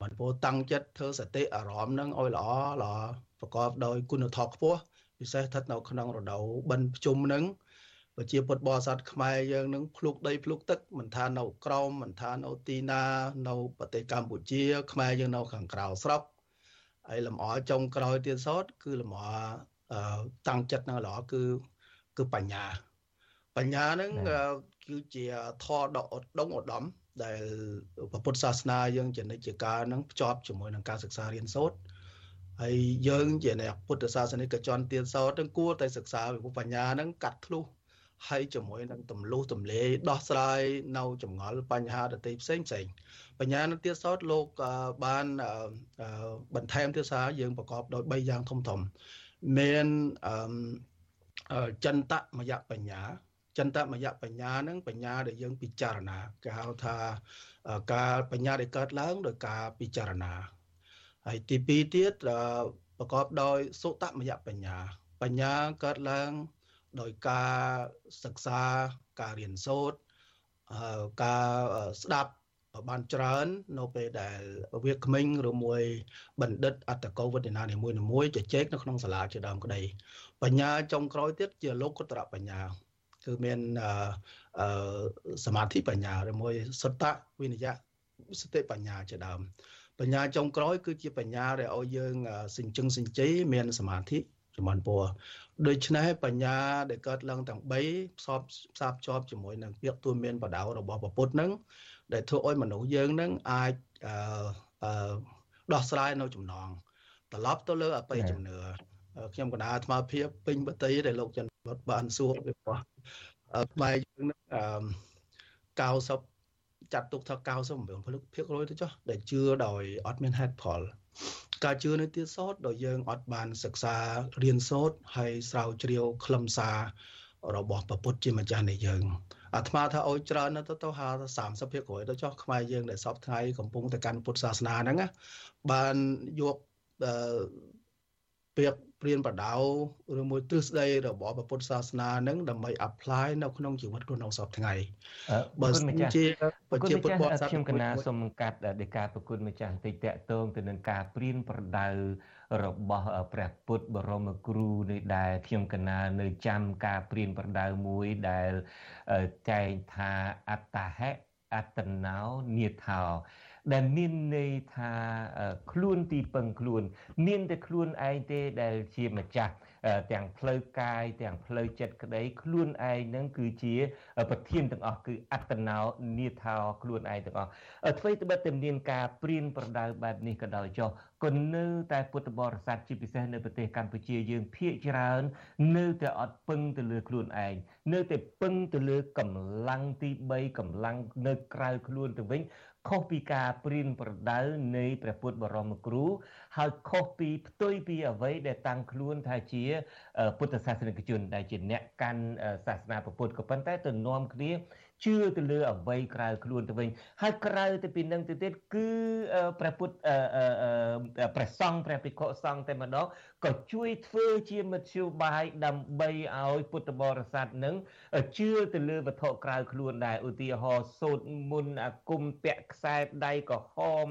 បានពោតាំងចិត្តធ្វើសតិអារម្មណ៍នឹងឲ្យល្អល្អប្រកបដោយគុណធម៌ខ្ពស់ពិសេសស្ថិតនៅក្នុងរដូវបិណ្ឌភ្ជុំនឹងប្រជាពុទ្ធបរិស័ទខ្មែរយើងនឹងភ្លុកដីភ្លុកទឹកមិនថានៅក្រមមិនថានៅទីណា នៅប្រទេសកម្ពុជា ខ្មែរយើងនៅខាងក្រៅស្រុកហើយលំអចុងក្រោយទៀតសតគឺលំអតាំងចិត្តនឹងល្អគឺគឺបញ្ញាបញ្ញានឹងគឺជាធម៌ដ៏ឧត្តមឧត្តម ដែលពុទ្ធសាសនាយើងជានិច្ចកាលនឹងភ្ជាប់ជាមួយនឹងការសិក្សារៀនសូត្រហើយយើងជាអ្នកពុទ្ធសាសនិកជនទៀតសោតនឹងគួរតែសិក្សាវិបញ្ញានឹងកាត់ធ្លុះហើយជាមួយនឹងទម្លុះទម្លាយដោះស្រាយនៅចម្ងល់បញ្ហាដទៃផ្សេងផ្សេងបញ្ញានឹងទៀតសោតលោកបានបន្ថែមទៀតថាយើងប្រកបដោយ3យ៉ាងធំធំមានចិន្តមយបញ្ញា ចិន្តមយបញ្ញានឹងបញ្ញាដែលយើងពិចារណាគេហៅថាការបញ្ញាដែលកើតឡើងដោយការពិចារណាហើយទី2ទៀតប្រកបដោយសុតមយបញ្ញា បញ្ញាកើតឡើងដោយការសិក្សាការរៀនសូត្រការស្ដាប់បានច្រើននៅពេលដែលវាក្មេងឬមួយបណ្ឌិតអត្តកោវឌ្ឍនានីមួយៗជជែកនៅក្នុងសាលាជាដើមក្តីបញ្ញាចុងក្រោយទៀតជាលោកុត្តរបញ្ញា គឺមានអឺសមាធិបញ្ញាឬមួយសតៈវិនយៈសតិបញ្ញាជាដើមបញ្ញាចុងក្រោយ គឺជាបញ្ញាដែលឲ្យយើងសិញ្ជឹងសិញ្ជ័យមានសមាធិចំនួនពណ៌ដូច្នេះបញ្ញាដែលកើតឡើងទាំង3ផ្សព្វផ្សារភ្ជាប់ជាមួយនឹងពាក្យទូមានបដៅរបស់ពុទ្ធនឹងដែលធ្វើឲ្យមនុស្សយើងនឹងអាចអឺដោះស្រាយនៅចំណងត្រឡប់ទៅលើអបិយជំនឿខ្ញុំកណាអាត្មាភាពពេញបតីដែលលោកចន្ទវត្តបានសួរពីព្រោះ ខ្មែរយើងនឹង90ចាត់ទុកថា99%ភាគរយទៅចុះដែលជឿដោយអត់មានហេតុផលការជឿនៅទៀតសោតដោយយើងអត់បានសិក្សារៀនសូត្រហើយស្រាវជ្រាវខ្លឹមសាររបស់ពពុទ្ធជាម្ចាស់នៃយើងអាត្មាថាអោយច្រើនទៅទៅហា30ភាគរយទៅចុះខ្មែរយើងដែលសពថ្ងៃកំពុងតែកាន់ពុទ្ធសាសនាហ្នឹងបានយកពាក្យ ព្រានបដៅឬមួយទ្រឹស្ដីរបស់ពុទ្ធសាសនានឹងដើម្បី apply នៅក្នុងជីវិតរបស់នៅសពថ្ងៃបើសិនជាប្រជាពុទ្ធបរិស័ទខ្ញុំកណាសូមកាត់ដោយការប្រគុណម្ចាស់បន្តិចតកតងទៅនឹងការព្រានប្រដៅរបស់ព្រះពុទ្ធបរមគ្រូនេះដែលខ្ញុំកណានៅចាំការព្រានប្រដៅមួយដែលចែងថាអត្តហេអត្តណោនិថោ ដែលមានន័យថាខ្លួនទីពឹងខ្លួន មានតែខ្លួនឯងទេដែលជាម្ចាស់ទាំងផ្លូវកាយទាំងផ្លូវចិត្តក្តី ខ្លួនឯងនឹងគឺជាប្រធានទាំងអស់គឺអត្តណោនិថោខ្លួនឯងទាំងអស់អ្វីត្បិតតែមានការព្រៀនប្រដៅបែបនេះក៏ដោយចុះក៏នៅតែពុទ្ធបរិស័ទជាពិសេសនៅប្រទេសកម្ពុជាយើងភាគច្រើន នៅតែអត់ពឹងទៅលើខ្លួនឯងនៅតែពឹងទៅលើកម្លាំងទី3កម្លាំងនៅក្រៅខ្លួនទៅវិញ ខុសពីការព្រៀនប្រដៅនៃព្រះពុទ្ធបរមគ្រូហើយខុសពីផ្ទុយពីអ្វីដែលតាំងខ្លួនថាជាពុទ្ធសាសនិកជនដែលជាអ្នកកាន់សាសនាពុទ្ធក៏ប៉ុន្តែទៅនាំគ្នា ជឿទៅលើអ្វីក្រៅខ្លួនទៅវិញហើយក្រៅទៅពីនឹងទៅទៀតគឺព្រះពុទ្ធព្រះសង្ឃព្រះភិក្ខុសង្ឃតែម្ដងក៏ជួយធ្វើជាមធ្យោបាយដើម្បីឲ្យពុទ្ធបរិស័ទនឹងជឿទៅលើវត្ថុក្រៅខ្លួនដែរឧទាហរណ៍សូត្រមុនអាគមពាក់ខ្សែដៃក្រហម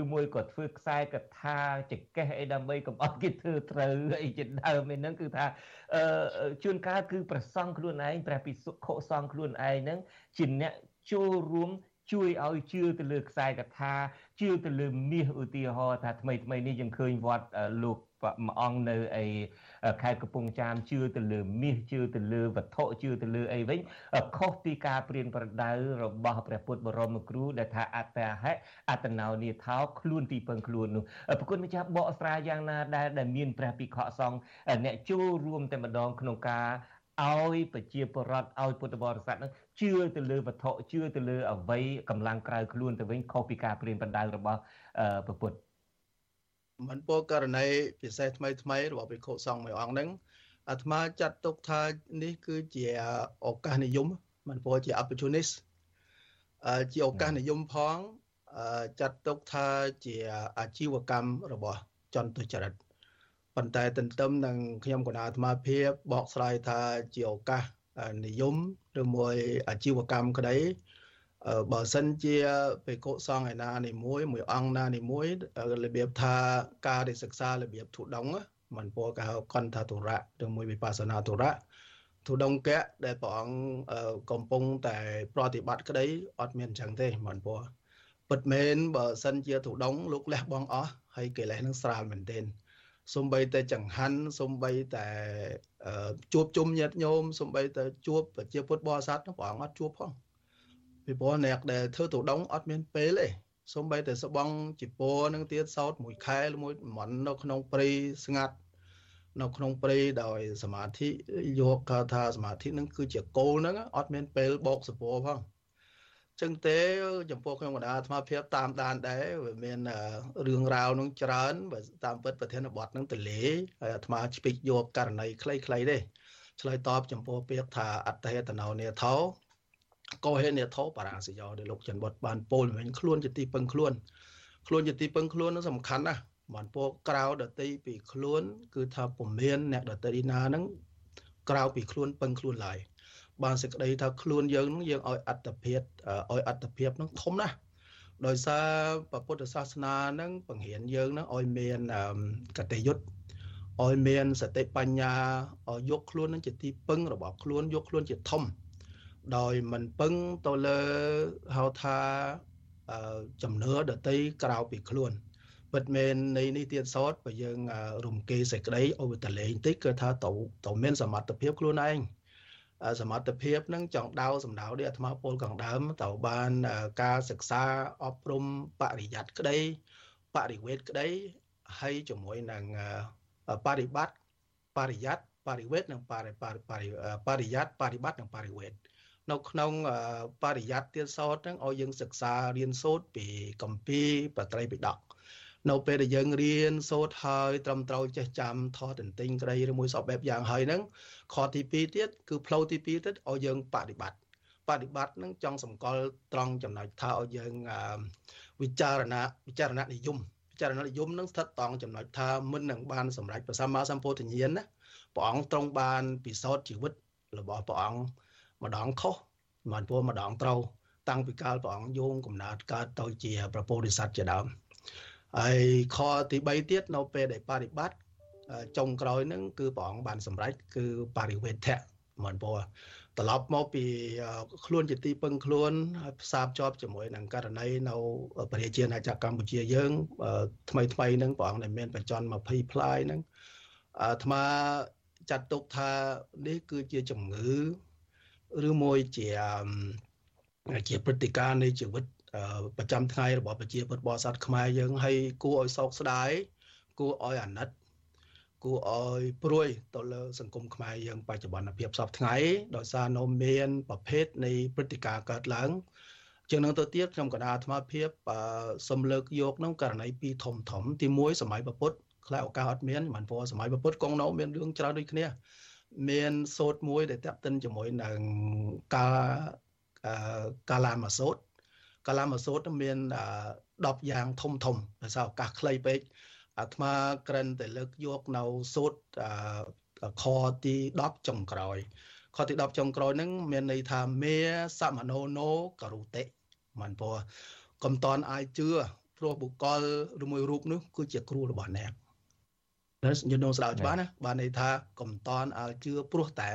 ឬមួយក៏ធ្វើខ្សែកថាចកេះអីដើម្បីកុំឲ្យគេធ្វើត្រូវអីជាដើមហ្នឹងគឺថាអឺជួនកាលគឺប្រសង់ខ្លួនឯងព្រះពិសុខុសង្ឃខ្លួនឯងហ្នឹងជាអ្នកចូលរួមជួយឲ្យជឿទៅលើខ្សែកថាជឿទៅលើមាសឧទាហរណ៍ថាថ្មីថ្មីនេះយើងឃើញវត្តលោក មួយអង្គនៅឯខេត្តកំពង់ចាមជឿទៅលើមាសជឿទៅលើវត្ថុជឿទៅលើអីវិញខុសពីការព្រៀនប្រដៅរបស់ព្រះពុទ្ធបរមគ្រូដែលថាអត្តហេអត្តណោនីថោខ្លួនទីពឹងខ្លួននោះប្រគុណម្ចាស់បកស្រាយយ៉ាងណាដែលដែលមានព្រះភិក្ខុសង្ឃអ្នកចូលរួមតែម្ដងក្នុងការឲ្យប្រជាពលរដ្ឋឲ្យពុទ្ធបរិស័ទនឹងជឿទៅលើវត្ថុជឿទៅលើអ្វីកម្លាំងក្រៅខ្លួនទៅវិញខុសពីការព្រៀនប្រដៅរបស់ព្រះពុទ្ធ មិនពោករណីពិសេសថ្មីថ្មីរបស់ភិក្ខុសង្ឃមួយអង្គហ្នឹងអាត្មាចាត់ទុកថានេះគឺជាឱកាសនិយមមិនពោជា opportunist ជាឱកាសនិយមផងចាត់ទុកថាជាអាជីវកម្មរបស់ចន្ទចរិតប៉ុន្តែទន្ទឹមនឹងខ្ញុំគណៈអាត្មាភាពបកស្រាយថាជាឱកាសនិយមឬមួយអាជីវកម្មក្តី បើសិនជាបេកុសង្ឃឯណានីមួយមួយអង្គណានីមួយរបៀបថាការដែលសិក្សារបៀបធុដងមិនពោគេហៅកន្ធទុរៈឬមួយវិបស្សនាទុរៈធុដងកៈដែលព្រះអង្គកំពុងតែប្រតិបត្តិក្តីអត់មានអញ្ចឹងទេមិនពោពិតមែនបើសិនជាធុដងលោកលះបងអស់ហើយកិលេសនឹងស្រាលមែនទែនសំបីតែចង្ហាន់សំបីតែជួបជុំញាតិញោមសំបីតែជួបប្រជាពុទ្ធបរិស័ទព្រះអង្គអត់ជួបផង ពីព្រោះអ្នកដែលធ្វើទូដងអត់មានពេលទេសំបីតែស្បងជីពរនឹងទៀតសោតមួយខែមួយមន់នៅក្នុងព្រៃស្ងាត់នៅក្នុងព្រៃដោយសមាធិយកថាសមាធិនឹងគឺជាគោលហ្នឹងអត់មានពេលបោកសពរផងចឹងទេចំពោះខ្ញុំកណ្ដាលអាត្មាភាពតាមដានដែរវាមានរឿងរ៉ាវនឹងច្រើនបើតាមពិតប្រធានបទនឹងទលេហើយអាត្មាឆ្ពិចយកករណីខ្លីៗទេឆ្លើយតបចំពោះពាក្យថាអត្តហេតនោនេថោ កោហេនេថោបរាសយោដែលលោកច័ន្ទបុតបានពោលវិញខ្លួនជាទីពឹងខ្លួនខ្លួនជាទីពឹងខ្លួននឹងសំខាន់ណាស់បានពោក្រៅដតីពីខ្លួន គឺថាពុំមានអ្នកដតីណានឹងក្រៅពីខ្លួនពឹងខ្លួនឡើយបានសេចក្តីថាខ្លួនយើងនឹងយើងឲ្យអត្តភាពឲ្យអត្តភាពនឹងធំណាស់ដោយសារពុទ្ធសាសនានឹងបង្រៀនយើងនឹងឲ្យមានកតេយុត្តឲ្យមានសតិបញ្ញាឲ្យយកខ្លួននឹងជាទីពឹងរបស់ខ្លួនយកខ្លួនជាធំ ដោយមិនពឹងទៅលើហៅថាជំនឿដតីក្រៅពីខ្លួនពិតមែននៃនេះទៀតសោតបើយើងរំគេសេចក្តីអូតលេងតិចគឺថាទៅទៅមានសមត្ថភាពខ្លួនឯងសមត្ថភាពនឹងចង់ដៅសម្ដៅដូចអាត្មាពលកងដើមទៅបានការសិក្សាអប់រំបរិយ័តក្តីបរិវេទក្តីហើយជាមួយនឹងបរិបត្តិបរិយ័តបរិវេទនិងបរិបរិយ័តបរិបត្តិនិងបរិវេទ នៅក្នុងបរិយ័តទៀតសោតហ្នឹងឲ្យយើងសិក្សារៀនសូត្រពីកម្ពីបត្រីពិដកនៅពេលដែលយើងរៀនសូត្រហើយត្រឹមត្រូវចេះចាំថតទន្ទិញក្តីឬមួយសពបែបយ៉ាងហើយហ្នឹងខទី2ទៀតគឺផ្លូវទី2ទៀតឲ្យយើងបដិបត្តិបដិបត្តិនឹងចង់សម្គាល់ត្រង់ចំណុចថាឲ្យយើងវិចារណៈវិចារណៈនិយមវិចារណៈនិយមនឹងស្ថិតត្រង់ចំណុចថាមិននឹងបានសម្រេចព្រះសម្មាសម្ពុទ្ធញ្ញាណណាព្រះអង្គទ្រង់បានពិសោធន៍ជីវិតរបស់ព្រះអង្គ ម្ដងខុសមិនពួរម្ដងត្រូវតាំងពីកាលព្រះអង្គយោងកំណើតកើតទៅជាប្រពោធិសត្វជាដើមហើយខទី3ទៀតនៅពេលដែលបរិបត្តិចុងក្រោយហ្នឹងគឺព្រះអង្គបានសម្រេចគឺបរិវេធៈមិនពោត្រឡប់មកពីខ្លួនជាទីពឹងខ្លួនហើយផ្សារភ្ជាប់ជាមួយនឹងករណីនៅប្រជាជាតិអាចារ្យកម្ពុជាយើង ថ្មីថ្មីហ្នឹងព្រះអង្គដែលមានបច្ចុប្បន្ន20ផ្លាយហ្នឹងអាត្មាចាត់ទុកថានេះគឺជាជំងឺ ឬមួយជាជាព្រឹត្តិការណ៍នៃជីវិតប្រចាំថ្ងៃរបស់ប្រជាពលរដ្ឋបរិស័ទខ្មែរយើងហើយគួរឲ្យសោកស្ដាយគួរឲ្យអាណិតគួរឲ្យព្រួយទៅលើសង្គមខ្មែរយើងបច្ចុប្បន្នភាពសពថ្ងៃដោយសារនៅមានប្រភេទនៃព្រឹត្តិការណ៍កើតឡើងជាងនឹងទៅទៀតខ្ញុំកណ្ដាលអាត្មាភាពសំលើកយកនឹងករណីពីរធំធំទី1សម័យពពុទ្ធខ្លះឱកាសអត់មានមិនព្រោះសម័យពពុទ្ធកងនៅមានរឿងច្រើនដូចគ្នា មានសូត្រមួយដែលតាក់ទិនជាមួយនឹងការកាឡាម៉ាសូតកាឡាម៉ាសូតមាន10យ៉ាងធំធំដោយសារឱកាសខ្លីពេកអាត្មាក្រិនតែលើកយកនៅសូតខទី10ចុងក្រោយខទី10ចុងក្រោយហ្នឹងមានន័យថាមេសមណោណូករុតិមិនព្រោះកំតនអាយជឿព្រោះបុគ្គលឬមួយរូបនោះគឺជាគ្រូរបស់អ្នក នៅយន្តស្ដៅច្បាស់ណាបានន័យថាកំតនអាយជឿព្រោះតែ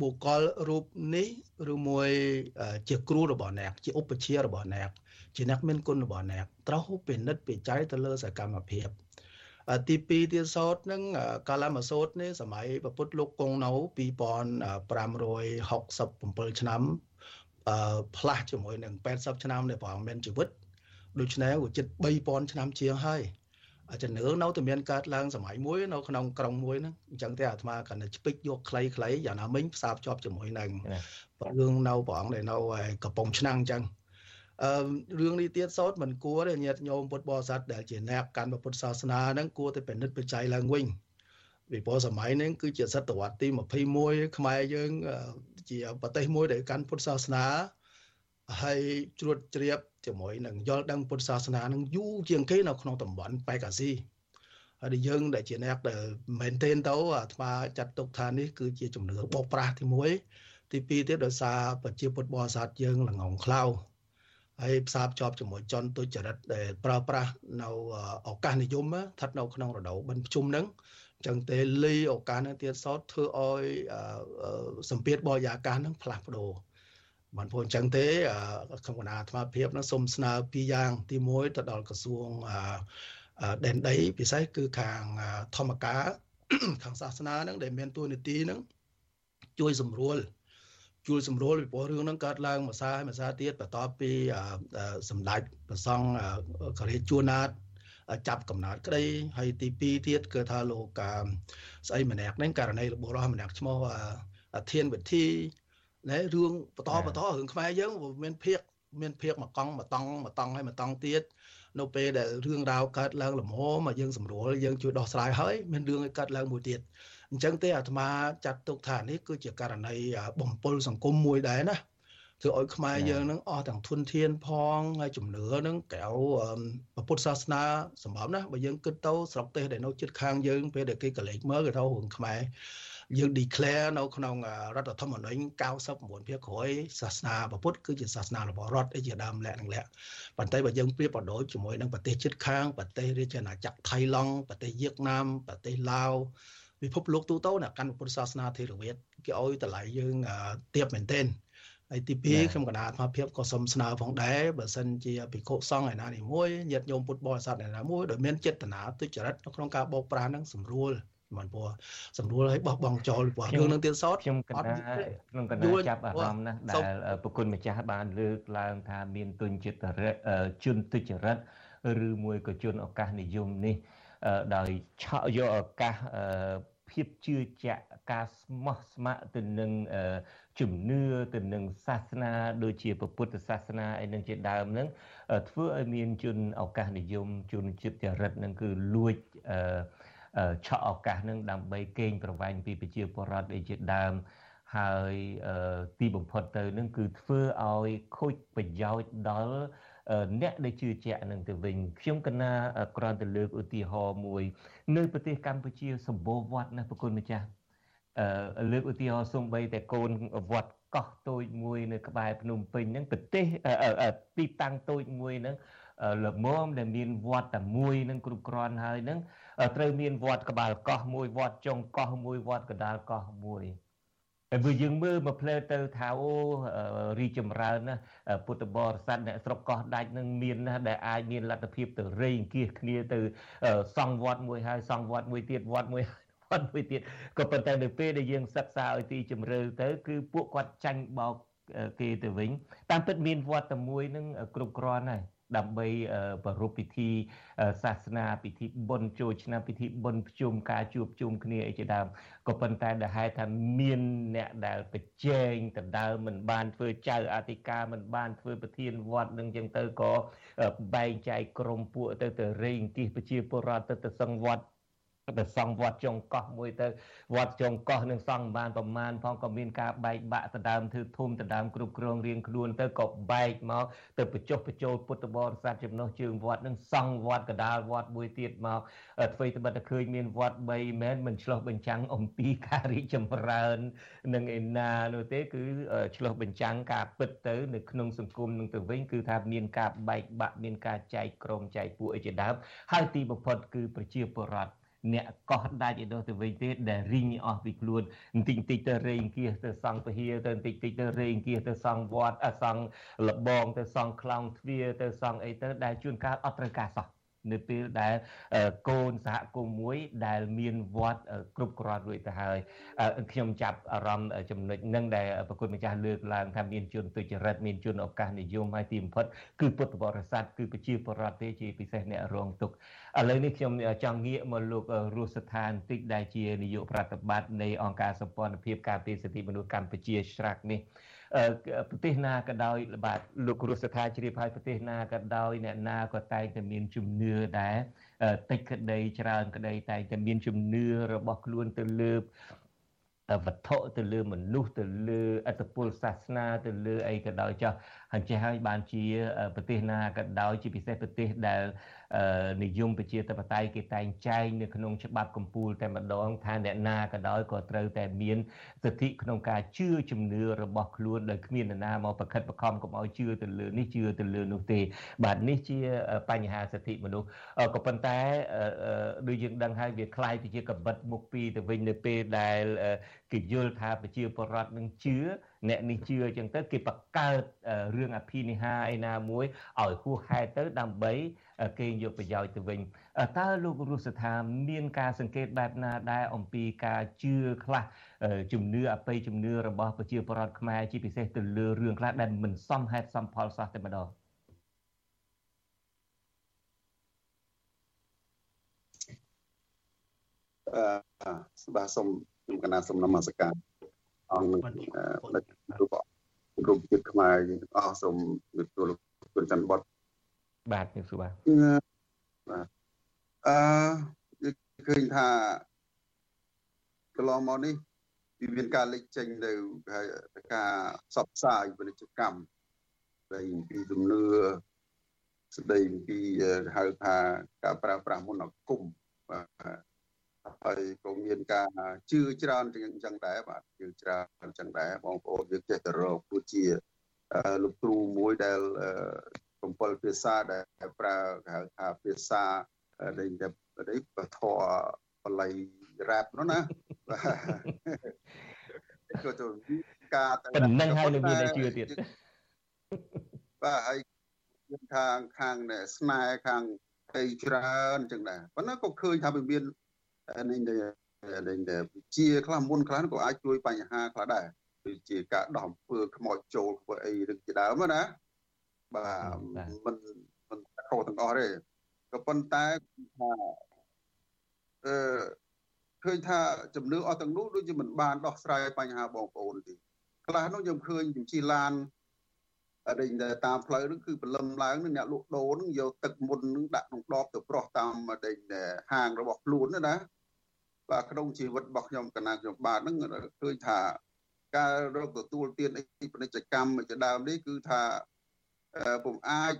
បុគ្គលរូបនេះឬមួយជាគ្រូរបស់អ្នក ជាឧបជារបស់អ្នកជាអ្នកមានគុណរបស់អ្នកត្រូវពិនិត្យពិច័យទៅលើសកម្មភាពទី2ទៀតសោតនឹងកាលមសោតនេះសម័យពពុទ្ធលោកគង់នៅ2567ឆ្នាំអឺផ្លាស់ជាមួយនឹង80ឆ្នាំនៃព្រះអង្គមានជីវិតដូច្នេះវាជិត3000ឆ្នាំជាងហើយ ជំនឿនៅតែមានកើតឡើងសម័យមួយនៅក្នុងក្រុងមួយហ្នឹងអញ្ចឹងទេអាត្មាគាត់ទៅឆ្ពិចយកខ្លីៗយ៉ាងណាមិញផ្សារភ្ជាប់ជាមួយនឹងរឿងនៅព្រះអង្គដែលនៅកំពង់ឆ្នាំងអញ្ចឹងអឺរឿងនេះទៀតសោតមិនគួរទេញាតិញោមពុទ្ធបរិស័ទដែលជាអ្នកកាន់ពុទ្ធសាសនាហ្នឹងគួរតែពិនិត្យបច្ច័យឡើងវិញពីព្រោះសម័យហ្នឹងគឺជាសតវត្សទី21ខ្មែរយើងជាប្រទេសមួយដែលកាន់ពុទ្ធសាសនាហើយជ្រួតជ្រាប ជាមួយនឹងយល់ដឹងពុទ្ធសាសនានឹងយូរជាងគេនៅក្នុងតំបន់ប៉ែកាស៊ីហើយយើងដែលជាអ្នកដែលមែនទែនទៅអាត្មាចាត់ទុកថានេះគឺជាជំនឿបោកប្រាស់ទី1ទី2ទៀតដោយសារប្រជាពុទ្ធបរិស័ទយើងល្ងងខ្លៅហើយផ្សារភ្ជាប់ជាមួយចន់ទុច្ចរិតដែលប្រើប្រាស់នៅឱកាសនិយមស្ថិតនៅក្នុងរដូវបិណ្ឌភ្ជុំហ្នឹងអញ្ចឹងទេលីឱកាសហ្នឹងទៀតសោតធ្វើឲ្យសម្ពាធបរិយាកាសហ្នឹងផ្លាស់ប្ដូរ បានព្រោះអញ្ចឹងទេក្នុងគណៈអាត្មាភាពនឹងសូមស្នើពីរយ៉ាងទី1ទៅដល់ក្រសួងដែនដីពិសេសគឺខាងធម្មការខាងសាសនាហ្នឹងដែលមានទួនាទីហ្នឹងជួយសម្រួលជួយសម្រួលពីព្រោះរឿងហ្នឹងកើតឡើងមួយសារមួយសារទៀតបន្ទាប់ពីសម្ដេចប្រសង់ករាជជួនណាតចាប់កំណត់ក្តីហើយទី2ទៀតគឺថាលោកស្អីម្នាក់ហ្នឹងករណីរបស់រស់ម្នាក់ឈ្មោះធានវិធី ណែរឿងបន្តបន្តរឿងខ្មែរយើងមានភាកមានភាកមកកង់មកតង់មកតង់ហើយមកតង់ទៀតនៅពេលដែលរឿងរ៉ាវកើតឡើងលំហមកយើងស្រួលយើងជួយដោះស្រាយហើយមានរឿងឲ្យកើតឡើងមួយទៀតអញ្ចឹងទេអាត្មាចាត់ទុកថានេះគឺជាករណីបំពុលសង្គមមួយដែរណាធ្វើឲ្យខ្មែរយើងនឹងអស់ទាំងធនធានផងហើយជំនឿនឹងកៅពុទ្ធសាសនាសម្រាប់ណាបើយើងគិតទៅស្រុកទេសដែលនៅជិតខាងយើងពេលដែលគេកលេចមើលគេថារឿងខ្មែរ យើង declare នៅក្នុងរដ្ឋធម្មនុញ្ញ99ភាគក្រោយសាសនាពុទ្ធគឺជាសាសនារបស់រដ្ឋឯជាដើមលក្ខនឹងលក្ខប៉ុន្តែបើយើងប្រៀបប្រដូចជាមួយនឹងប្រទេសជិតខាងប្រទេសរាជាណាចក្រថៃឡង់ប្រទេសវៀតណាមប្រទេសឡាវពិភពលោកទូទៅអ្នកកាន់ពុទ្ធសាសនាថេរវាទគេឲ្យតម្លៃយើងទៀបមែនទែនហើយទី2ខ្ញុំកណាអាត្មាភាពក៏សូមស្នើផងដែរបើសិនជាភិក្ខុសង្ឃឯណានេះមួយញាតិញោមពុទ្ធបរិស័ទឯណាមួយដែលមានចេតនាទុច្ចរិតនៅក្នុងការបោកប្រាស់នឹងសម្រួល មិនព្រោះសម្រួលឲ្យបោះបង់ចោលព្រោះរឿងនឹងទៀតសោតខ្ញុំកណាខ្ញុំកណាចាប់អារម្មណ៍ណាដែលប្រគុណម្ចាស់បានលើកឡើងថាមានទុនចិត្តរិតជនទុច្ចរិតឬមួយក៏ជនឱកាសនិយមនេះដោយឆក់យកឱកាសភាពជឿជាក់ការស្មោះស្ម័គ្រទៅនឹងជំនឿទៅនឹងសាសនាដូចជាពុទ្ធសាសនាអីនឹងជាដើមនឹងធ្វើឲ្យមានជនឱកាសនិយមជនចិត្តចរិតនឹងគឺលួចអឺ ឆក់ឱកាសនឹងដើម្បីកេងប្រវ័ញ្ចពីប្រជាពលរដ្ឋអីជាដើមហើយទីបំផុតទៅនឹងគឺធ្វើឲ្យខូចប្រយោជន៍ដល់អ្នកដែលជឿជាក់នឹងទៅវិញខ្ញុំកណាគ្រាន់តែលើកឧទាហរណ៍មួយ នៅប្រទេសកម្ពុជាសម្បូរវត្តណាប្រគុណម្ចាស់អឺលើកឧទាហរណ៍សំបីតែកូនវត្តកោះតូចមួយនៅក្បែរភ្នំពេញហ្នឹងប្រទេសទីតាំងតូចមួយហ្នឹងល្មមដែលមានវត្តតែមួយនឹងគ្រប់គ្រាន់ហើយនឹង ត្រូវមានវត្តក្បាលកោះមួយវត្តចុងកោះមួយវត្តកដាលកោះមួយហើយបើយើងមើលមកផ្លើទៅថាអូរីចម្រើនណាពុទ្ធបរិស័ទអ្នកស្រុកកោះដាច់នឹងមានណាដែលអាចមានលទ្ធភាពទៅរែងគៀសគ្នាទៅសង់វត្តមួយហើយសង់វត្តមួយទៀតវត្តមួយវត្តមួយទៀតក៏ប៉ុន្តែនៅពេលដែលយើងសិក្សាឲ្យទីជម្រៅទៅគឺពួកគាត់ចាញ់បោកគេទៅវិញតាមពិតមានវត្តតែមួយនឹងគ្រប់គ្រាន់ហើយ ដើម្បីប្រារព្ធពិធីសាសនាពិធីបុណ្យចូលឆ្នាំពិធីបុណ្យភ្ជុំការជួបជុំគ្នាអីជាដើមក៏ប៉ុន្តែដែលហេតុថាមានអ្នកដែលប្រជែងដណ្ដើមមិនបានធ្វើចៅអធិការមិនបានធ្វើប្រធានវត្តនឹងចឹងទៅក៏បែងចែកក្រុមពួកទៅទៅរែងគិះប្រជាពលរដ្ឋទៅទៅសឹងវត្ត ទៅសង់វត្តចុងកោះមួយទៅវត្តចុងកោះនឹងសង់បានប្រមាណផងក៏មានការបែកបាក់ដដើមធ្វើធុំដដើមគ្រប់គ្រងរៀងខ្លួនទៅក៏បែកមកទៅបញ្ចុះបញ្ចូលពុទ្ធបរិស័ទចំណុះជើងវត្តនឹងសង់វត្តកដាលវត្តមួយទៀតមកធ្វើត្បិតតែឃើញមានវត្ត3មែនមិនឆ្លោះបញ្ចាំងអំពីការរីកចម្រើននឹងឯណានោះទេគឺឆ្លោះបញ្ចាំងការពិតទៅនៅក្នុងសង្គមនឹងទៅវិញគឺថាមានការបែកបាក់មានការចែកក្រុមចែកពួកអីជាដើមហើយទីបំផុតគឺប្រជាពលរដ្ឋ អ្នកកោះដាច់ឯនោះទៅវិញទេដែលរីងអស់ពីខ្លួនបន្តិចបន្តិចទៅរែងគៀសទៅសង់ពហិយទៅបន្តិចបន្តិចទៅរែងគៀសទៅសង់វត្តអសង់លបងទៅសង់ខ្លោងទ្វារទៅសង់អីទៅដែលជួនកាលអត់ត្រូវការសោះ នៅពេលដែលកូនសហគមន៍មួយដែលមានវត្តគ្រប់គ្រាន់រួចទៅហើយខ្ញុំចាប់អារម្មណ៍ចំណុចនឹងដែលប្រគុណម្ចាស់លើកឡើងថាមានជនទុច្ចរិតមានជនឱកាសនិយមហើយទីបំផុតគឺពុទ្ធបរិស័ទគឺប្រជាពលរដ្ឋទេជាពិសេសអ្នករងទុក្ខឥឡូវនេះខ្ញុំចង់ងាកមកលោករស់ស្ថានតិចដែលជានាយកប្រតិបត្តិនៃអង្គការសម្ព័ន្ធភាពការពារសិទ្ធិមនុស្សកម្ពុជាច្រាក់នេះ ប្រទេសណាក៏ដោយបាទលោករស់ស្ថាជ្រាបហើយប្រទេសណាក៏ដោយអ្នកណាក៏តែងតែមានជំនឿដែរតិចក្តីច្រើនក្តីតែងតែមានជំនឿរបស់ខ្លួនទៅលើវត្ថុទៅលើមនុស្សទៅលើអត្តពលសាសនាទៅលើអីក៏ដោយចោះហើយចេះហើយបានជាប្រទេសណាក៏ដោយជាពិសេសប្រទេសដែល និយមប្រជាធិបតេយ្យគេតែងចែងនៅក្នុងច្បាប់កម្ពុជាតែម្ដងថាអ្នកណាក៏ដោយក៏ត្រូវតែមានសិទ្ធិក្នុងការជឿជំនឿរបស់ខ្លួនដោយគ្មាននរណាមកប្រខិតប្រខំកុំឲ្យជឿទៅលើនេះជឿទៅលើនោះទេ បាទនេះជាបញ្ហាសិទ្ធិមនុស្សក៏ប៉ុន្តែដូចយើងដឹងហើយវាคล้ายទៅជាកបិតមុខពីទៅវិញនៅពេលដែលគេយល់ថាប្រជាពលរដ្ឋនឹងជឿអ្នកនេះជឿអញ្ចឹងទៅគេបង្កើតរឿងអភិនិហាឯណាមួយឲ្យហួសហេតុទៅដើម្បី គេយកប្រយោជន៍ទៅវិញតើលោករស់ស្ថាមានការសង្កេតបែបណាដែរអំពីការជឿខ្លះជំនឿអបិយជំនឿរបស់ប្រជាពលរដ្ឋខ្មែរជាពិសេសទៅលើរឿងខ្លះដែលមិនសមហេតុសមផលសោះតែម្ដងអឺបាទសូមខ្ញុំកណាសូមនមស្ការអង្គនឹងដឹករូបរូបជាតិខ្មែរយើងទាំងអស់សូមជម្រាបសួរលោកគុណច័ន្ទបុត បាទជំរាបសួរបាទបាទអឺយើងឃើញថាកន្លងមកនេះវាមានការលេចចេញនៅការផ្សព្វផ្សាយពាណិជ្ជកម្មស្ដីពីជំនឿស្ដីពីហៅថាការប្រើប្រាស់មន្តអាគមបាទហើយក៏មានការជឿច្រើនជាងអញ្ចឹងដែរបាទជឿច្រើនអញ្ចឹងដែរបងប្អូនយើងចេះតែរកព្រោះជាលោកគ្រូមួយដែល កំពល់ភាសាដែលប្រើគេហៅថាភាសាដែលដែលបធរបល័យរ៉ាប់នោះណាបាទក៏ទៅការតែនឹងហើយនឹងមានតែជឿទៀតបាទហើយយើងខាងខាងស្នេហ៍ខាងអីច្រើនអញ្ចឹងដែរប៉ុន្តែក៏ឃើញថាវាមាននេះដែលជាខ្លះមុនខ្លះក៏អាចជួយបញ្ហាខ្លះដែរគឺជាការដោះអំពើខ្មោចចូលធ្វើអីនឹងជាដើមណា បាទមិនមិនខុសទាំងអស់ទេក៏ប៉ុន្តែថាអឺឃើញថាជំនឿអស់ទាំងនោះដូចជាមិនបានដោះស្រាយបញ្ហាបងប្អូនទេខ្លះនោះខ្ញុំឃើញជំជីឡានអរិញតាមផ្លូវនោះគឺព្រលឹមឡើងអ្នកលក់ដូរនឹងយកទឹកមុននឹងដាក់ក្នុងដបទៅប្រោះតាមដេញហាងរបស់ខ្លួនណាបាទក្នុងជីវិតរបស់ខ្ញុំកណាខ្ញុំបាទហ្នឹងឃើញថាការរកទទួលទានអីពាណិជ្ជកម្មជាដើមនេះគឺថា ពុំអាច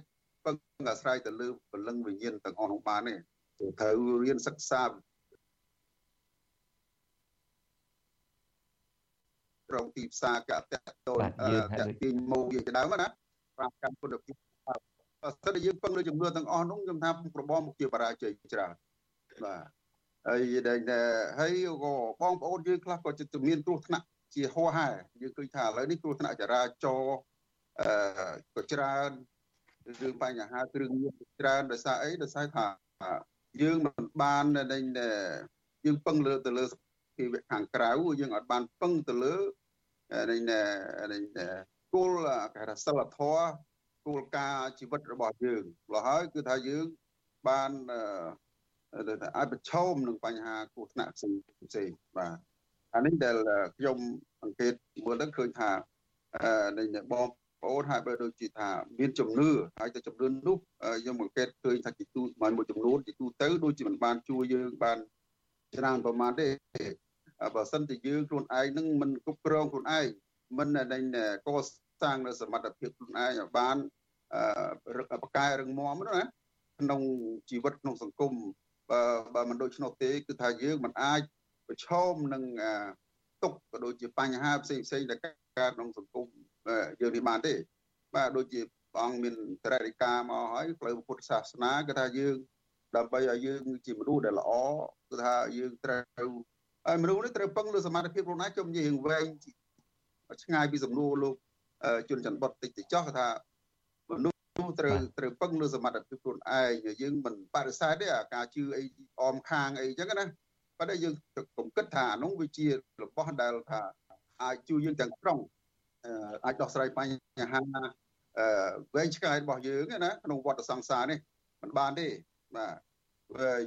ពឹងអាស្រ័យទៅលើពលឹងវិញ្ញាណទាំងអស់នោះបានទេត្រូវរៀនសិក្សាក្រុមទីផ្សារកតតូនតាក់ទាញមកជាដើមណាប្រាកម្មគុណភាពបើសិនជាយើងពឹងលើចំនួនទាំងអស់នោះខ្ញុំថាប្របងមុខជាបរាជ័យច្រើនបាទហើយដែលហើយក៏បងប្អូនយើងខ្លះក៏ចិត្តមានគ្រោះថ្នាក់ជាហោហែយើងឃើញថាឥឡូវនេះគ្រោះថ្នាក់ចរាចរណ៍ អឺក៏ច្រើនរឿងបញ្ហាគ្រឿងញៀនច្រើនដោយសារអីដោយសារថាយើងមិនបានដែលយើងពឹងលើទៅលើភាវៈខាងក្រៅយើងអត់បានពឹងទៅលើនេះគោលគេថាសិលធម៌គោលការណ៍ជីវិតរបស់យើងម្ល៉េះហើយគឺថាយើងបានអាចប្រឈមនឹងបញ្ហាគ្រោះថ្នាក់ផ្សេងផ្សេងបាទអានេះដែលខ្ញុំសង្កេតមើលទៅឃើញថានៃបង ប្អូនហើយបើដូចជាថាមានជំនឿហើយទៅជំនឿនោះខ្ញុំសង្កេតឃើញថាជាទូមួយចំនួនជាទូទៅដូចជាមិនបានជួយយើងបានច្រើនប្រមាណទេបើសិនជាយើងខ្លួនឯងនឹងមិនគ្រប់គ្រងខ្លួនឯងមិនដែលកសាងនៅសមត្ថភាពខ្លួនឯងឲ្យបានរឹកបកែរឹងមាំណាក្នុងជីវិតក្នុងសង្គមបើបើមិនដូច្នោះទេគឺថាយើងមិនអាចប្រឈមនឹងទុកក៏ដូចជាបញ្ហាផ្សេងផ្សេងដែលកើតក្នុងសង្គម យើងនេះបានទេ បាទដូចជាព្រះអង្គមានត្រេរិកាមកហើយផ្លូវពុទ្ធសាសនាគឺថាយើងដើម្បីឲ្យយើងជាមនុស្សដែលល្អគឺថាយើងត្រូវហើយមនុស្សនេះត្រូវពឹងលើសមត្ថភាពខ្លួនឯងជុំនិយាយរឿងវែងឆ្ងាយពីសំណួរលោកជនច័ន្ទបុតតិចទៅចោះថាមនុស្សត្រូវត្រូវពឹងលើសមត្ថភាពខ្លួនឯងយើងមិនបដិសេធទេអាការជឿអីអមខាងអីចឹងណាប៉ុន្តែយើងកុំគិតថាអានោះវាជារបស់ដែលថាអាចជួយយើងទាំងស្រុង អាចដោះស្រាយបញ្ហាវែងឆ្ងាយរបស់យើងណាក្នុងវដ្តសង្សារនេះមិនបានទេបាទ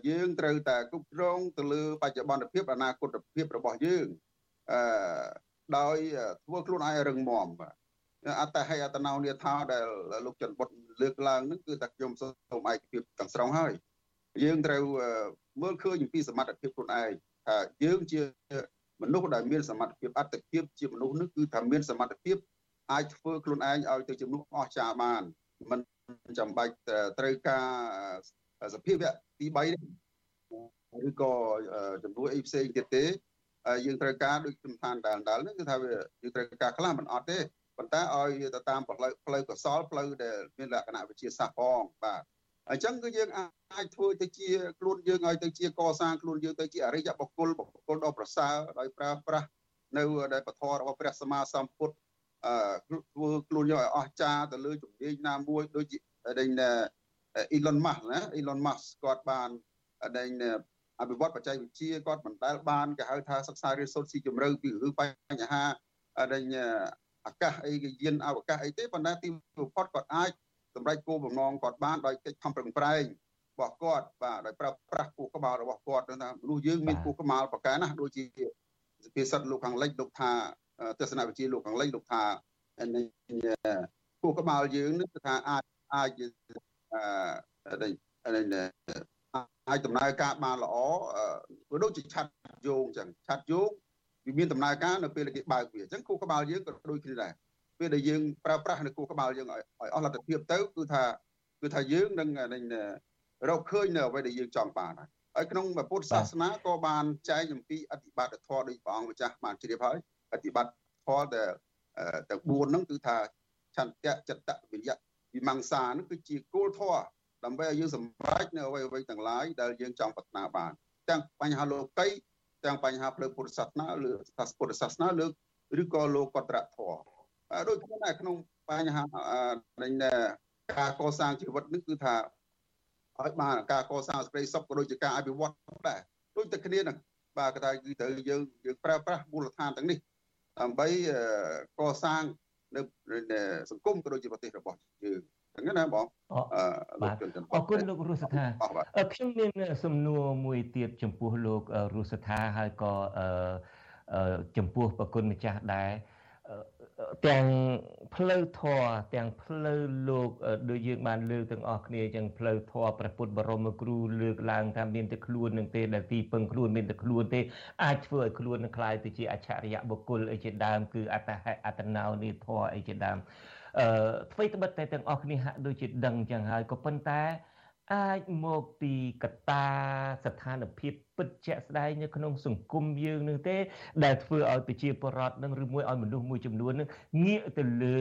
យើងត្រូវតែគ្រប់គ្រងទៅលើបច្ចុប្បន្នភាពអនាគតភាពរបស់យើងអឺដោយធ្វើខ្លួនឯងរឹងមាំបាទអត្តហេអត្តណោនិថាដែលលោកច័ន្ទបុតលើកឡើងហ្នឹងគឺតែខ្ញុំសូមឯកភាពទាំងស្រុងហើយយើងត្រូវមើលឃើញពីសមត្ថភាពខ្លួនឯងថាយើងជា មនុស្សដែលមានសមត្ថភាពអត្តភាពជាមនុស្សនេះគឺថាមានសមត្ថភាពអាចធ្វើខ្លួនឯងឲ្យទៅជាមនុស្សអស្ចារ្យបានមិនចាំបាច់ត្រូវការសភាវៈទី3ឬក៏ចំនួនអីផ្សេងទៀតទេយើងត្រូវការដូចខ្ញុំថាដាល់ដាល់ហ្នឹងគឺថាវាយើងត្រូវការខ្លះមិនអត់ទេប៉ុន្តែឲ្យទៅតាមផ្លូវផ្លូវកសលផ្លូវដែលមានលក្ខណៈវិទ្យាសាស្ត្រផងបាទ អញ្ចឹងគឺយើងអាចធ្វើទៅជាខ្លួនយើងឲ្យទៅជាកសាងខ្លួនយើងទៅជាអរិយបុគ្គលបុគ្គលដ៏ប្រសើរដោយប្រើប្រាស់នៅដែលពធរបស់ព្រះសម្មាសម្ពុទ្ធអឺធ្វើខ្លួនយើងឲ្យអស្ចារ្យទៅលើជំនាញណាមួយដូចជាដែលអ៊ីឡុនម៉ាស់ណាអ៊ីឡុនម៉ាស់គាត់បានដែលអភិវឌ្ឍបច្ចេកវិទ្យាគាត់មិនដែលបានគេហៅថាសិក្សារៀនសូត្រស៊ីជម្រៅពីរឿងបញ្ហាដែលអាកាសអីគេយានអវកាសអីទេប៉ុន្តែទីបំផុតគាត់អាច សម្រេចគោលបំណងគាត់បានដោយកិច្ចខំប្រឹងប្រែងរបស់គាត់បាទដោយប្រើប្រាស់គូក្បាលរបស់គាត់ថាមនុស្សយើងមានគូក្បាលប្រកែណាស់ដូចជាសភាសិទ្ធលោកខាងលិចលោកថាទស្សនវិជ្ជាលោកខាងលិចលោកថាគូក្បាលយើងនឹងគឺថាអាចអាចអឺអាចដំណើរការបានល្អវាដូចជាឆាត់យោងអញ្ចឹងឆាត់យោងវាមានដំណើរការនៅពេលគេបើកវាអញ្ចឹងគូក្បាលយើងក៏ដូចគ្នាដែរ ពេលដែលយើងប្រើប្រាស់នៅគូក្បាលយើងឲ្យអស់លទ្ធភាពទៅគឺថាគឺថាយើងនឹងរកឃើញនៅអ្វីដែលយើងចង់បានហើយក្នុងពុទ្ធសាសនាក៏បានចែងអំពីអធិបត្តិធម៌ដោយព្រះអង្គម្ចាស់បានជ្រាបហើយអធិបត្តិធម៌ដែលទាំង4ហ្នឹងគឺថាឆន្ទៈចិត្តវិរិយៈវិមង្សាហ្នឹងគឺជាគោលធម៌ដើម្បីឲ្យយើងសម្រេចនៅអ្វីអ្វីទាំងឡាយដែលយើងចង់ប្រាថ្នាបានទាំងបញ្ហាលោកីទាំងបញ្ហាផ្លូវពុទ្ធសាសនាឬពុទ្ធសាសនាលើកឬក៏លោកតរធម៌ ដូចគ្នាដែរក្នុងបញ្ហានៃការកសាងជីវិតនេះគឺថាឲ្យបានការកសាងសេចក្តីសុខក៏ដូចជាការអភិវឌ្ឍដែរដូចតែគ្នាហ្នឹងបាទគេថាគឺត្រូវយើងយើងប្រើប្រាស់មូលដ្ឋានទាំងនេះដើម្បីកសាងនៅសង្គមក៏ដូចជាប្រទេសរបស់យើងហ្នឹងណាបងបាទអរគុណលោករស់សថាខ្ញុំមានសំណួរមួយទៀតចំពោះលោករស់សថាហើយក៏ចំពោះប្រគុណម្ចាស់ដែរ ទាំងផ្លូវធម៌ទាំងផ្លូវលោកដូចយើងបានលើកទាំងអស់គ្នាចឹងផ្លូវធម៌ព្រះពុទ្ធបរមគ្រូលើកឡើងថាមានតែខ្លួននឹងទេដែលទីពឹងខ្លួនមានតែខ្លួនទេអាចធ្វើឲ្យខ្លួននឹងក្លាយទៅជាអច្ឆរិយបុគ្គលអីជាដើមគឺអត្តហេអត្តណោនិធម៌អីជាដើមអឺអ្វីត្បិតតែទាំងអស់គ្នាហាក់ដូចជាដឹងចឹងហើយក៏ប៉ុន្តែអឺ ចមកពីកត្តាស្ថានភាពពិតជាក់ស្ដែងនៅក្នុងសង្គមយើងនឹងទេ ដែលធ្វើឲ្យប្រជាពលរដ្ឋនឹងឬមួយឲ្យមនុស្សមួយចំនួននឹងងាកទៅលើ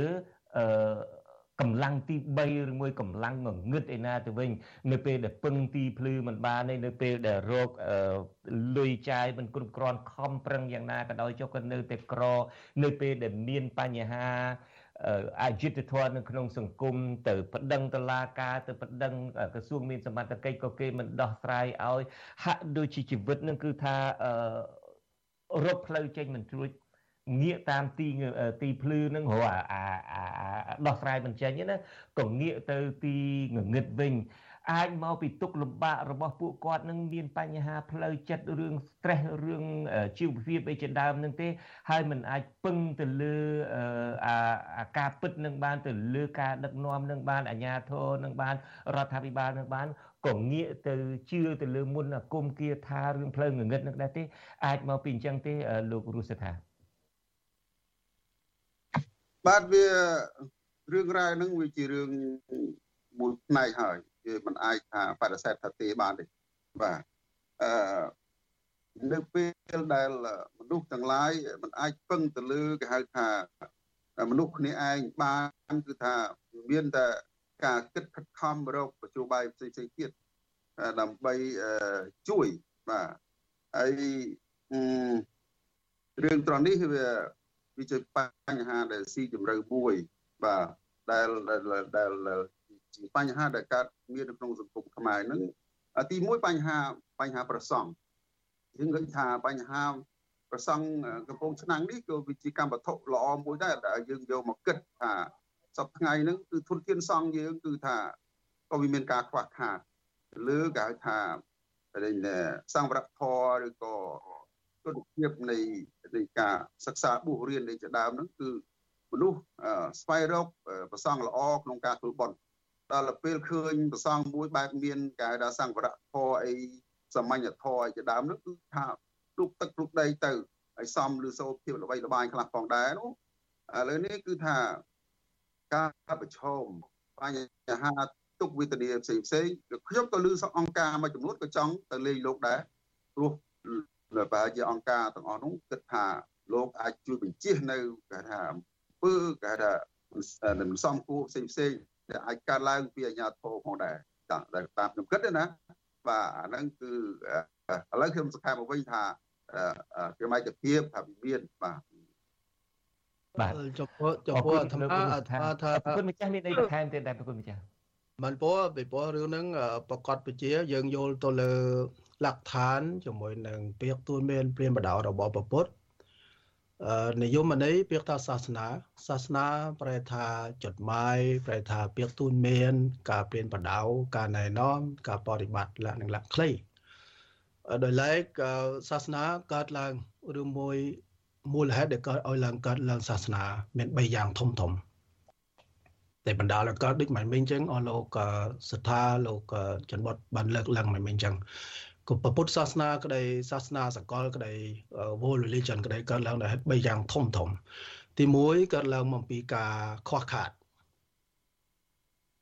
អឺកម្លាំងទី3ឬមួយកម្លាំងងងឹតឯណាទៅវិញ នៅពេលដែលពឹងទីភ្លឺមិនបានទេនៅពេលដែលរោគលុយចាយមិនគ្រប់គ្រាន់ខំប្រឹងយ៉ាងណាក៏ដោយចុះក៏នៅតែក្រ នៅពេលដែលមានបញ្ហា អយុត្តិធម៌នៅក្នុងសង្គមទៅប្តឹងតឡាការទៅប្តឹងក្រសួងមានសមត្ថកិច្ចក៏គេមិនដោះស្រាយឲ្យហាក់ដូចជាជីវិតនឹងគឺថារកផ្លូវចេញមិនត្រួចងាកតាមទីទីភ្លឺនឹងរកអាដោះស្រាយមិនចេញណាក៏ងាកទៅទីងងឹតវិញ អាចមកពីទុកលំបាករបស់ពួកគាត់នឹងមានបញ្ហាផ្លូវចិត្តរឿង stress រឿងជីវភាពអីជាដើមនឹងទេ ហើយมันអាចពឹងទៅលើអាការពិតនឹងបាន ទៅលើការដឹកនាំនឹងបានអាជ្ញាធរនឹងបានរដ្ឋាភិបាលនឹងបានក៏ងាកទៅជឿទៅលើមុនអាគមគាថារឿងផ្លូវងងឹតនឹងដែរទេអាចមកពីអញ្ចឹងទេលោករស់សថាបាទវារឿងរ៉ាវហ្នឹងវាជារឿងមួយផ្នែកហើយ វាមិនអាចថាបដិសេធថាទេបានទេបាទអឺនៅពេលដែលមនុស្សទាំងឡាយមិនអាចពឹងទៅលើគេហៅថាមនុស្សគ្នាឯងបានគឺថាមានតែការគិតខិតខំរកបញ្ជោបាយផ្សេងផ្សេងទៀតដើម្បីជួយបាទហើយរឿងត្រង់នេះវាវាជាបញ្ហាដែលស៊ីជម្រៅមួយបាទដែលដែលជា បញ្ហាដែលកើតមាននៅក្នុងសង្គមខ្មែរហ្នឹងទីមួយបញ្ហាបញ្ហាប្រសង់យើងឃើញថាបញ្ហាប្រសង់កំពង់ឆ្នាំងនេះក៏វាជាកម្មវត្ថុល្អមួយដែរដែលយើងយកមកគិតថាសប្ថ្ងៃហ្នឹងគឺធនធានសង់យើងគឺថាក៏វាមានការខ្វះខាតលើគេហៅថាសង្វរៈធរឬក៏គុណភាពនៃនៃការសិក្សាបុរៀននៃជាដើមហ្នឹងគឺមនុស្សស្វែងរកប្រសង់ល្អក្នុងការធ្វើបុណ្យ ដល់ពេលឃើញប្រសង់មួយបែបមានគេថាសង្វរៈធរអីសាមញ្ញធរអីជាដើមនោះគឺថាទុកទឹកទុកដីទៅហើយសំឬសូភាពល្បីល្បាញខ្លះផងដែរនោះឥឡូវនេះគឺថាការប្រឈមបញ្ហាទុកវេទនាផ្សេងផ្សេងខ្ញុំក៏លើសអង្គការមួយចំនួនក៏ចង់ទៅលេងលោកដែរព្រោះបើជាអង្គការទាំងអស់នោះគិតថាលោកអាចជួយបញ្ជានៅគេថាអំពើគេថាមិនសមគួរផ្សេងផ្សេង ដែលអាចកើតឡើងពីអាជ្ញាធរផងដែរចាដែលតាមខ្ញុំគិតណាបាទអាហ្នឹងគឺឥឡូវខ្ញុំសង្ខេបមកវិញថាក្រមឯកភាពថាវិមានបាទបាទចំពោះចំពោះអាត្មាអាត្មាថាប្រគុណម្ចាស់មានអីបន្ថែមទៀតដែរប្រគុណម្ចាស់បានពោពីពោះរឿងហ្នឹងប្រកាសពជា យើងយល់ទៅលើលក្ខឋានជាមួយនឹងពាក្យទូនមានព្រាមបដោរបស់ប្រពុទ្ធ និយមន័យពាក្យថាសាសនា សាសនាប្រែថាចត់ម៉ាយប្រែថាពាក្យទូនមាន ការព្រៀនបដៅការណែនាំការបប្រតិបត្តិលក្ខណៈលក្ខខ្លីដោយឡែកសាសនាកើតឡើងឬមួយមូលហេតុដែលកើតឲ្យឡើងកើតឡើងសាសនា មាន3យ៉ាងធំធំតែបណ្ដាលកើតដូចមិនមិញអញ្ចឹងអស់លោកសថាលោកចន្ទបុតបានលើកឡើងមិនមិញអញ្ចឹង ក៏ពុទ្ធសាសនាក្តីសាសនាសកលក្តី world religion ក្តីកើតឡើងដោយ3យ៉ាងធំធំ ទី1កើតឡើងមកពីការខ្វះខាត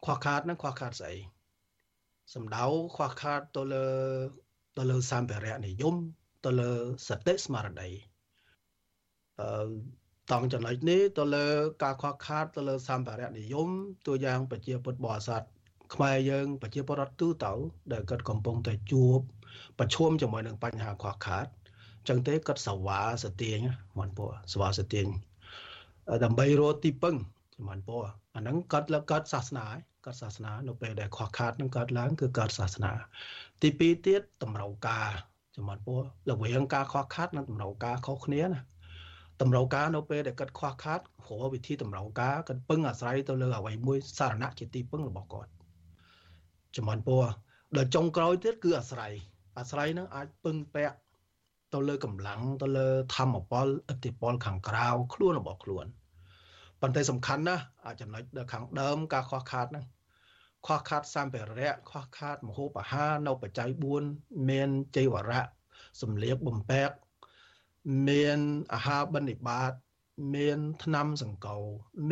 ខ្វះខាតហ្នឹងខ្វះខាតស្អីសំដៅខ្វះខាតទៅលើទៅលើសម្ភារៈនិយមទៅលើសតិស្មារតីអឺតង់ចំណុចនេះទៅលើការខ្វះខាតទៅលើសម្ភារៈនិយមตัวយ៉ាង ប្រជាពុទ្ធបរិស័ទខ្មែរយើង ប្រជាពលរដ្ឋទូទៅដែលគាត់កំពុងតែជួប ប្រឈមជាមួយនឹងបញ្ហាខ្វះខាតចឹងទេគាត់សវ៉ាសទាញមិនពោះសវ៉ាសទាញដើម្បីរកទីពឹងមិនពោះអាហ្នឹងគាត់លើគាត់សាសនាគាត់សាសនានៅពេលដែលខ្វះខាតនឹងកើតឡើងគឺកើតសាសនា ទី2ទៀតតម្រូវការចំណពោះរវាងការខ្វះខាតនិងតម្រូវការខុសគ្នាណាតម្រូវការនៅពេលដែលគាត់ខ្វះខាតព្រោះវិធីតម្រូវការគាត់ពឹងអាស្រ័យទៅលើអ្វីមួយសារណៈជាទីពឹងរបស់គាត់ចំណពោះដល់ចុងក្រោយទៀតគឺអាស្រ័យ អាស្រ័យនឹងអាចពឹងពាក់ទៅលើកម្លាំងទៅលើធម្មពលឥទ្ធិពលខាងក្រៅខ្លួនរបស់ខ្លួនប៉ុន្តែសំខាន់ណាស់អាចំណុចដល់ខាងដើមការខ្វះខាតហ្នឹងខ្វះខាតសម្ភារៈខ្វះខាតមហូបអាហារនៅបច្ច័យ4មានចៃវរៈសម្លៀកបំពាក់មានអាហារបនិបាតមានថ្នាំសង្កោ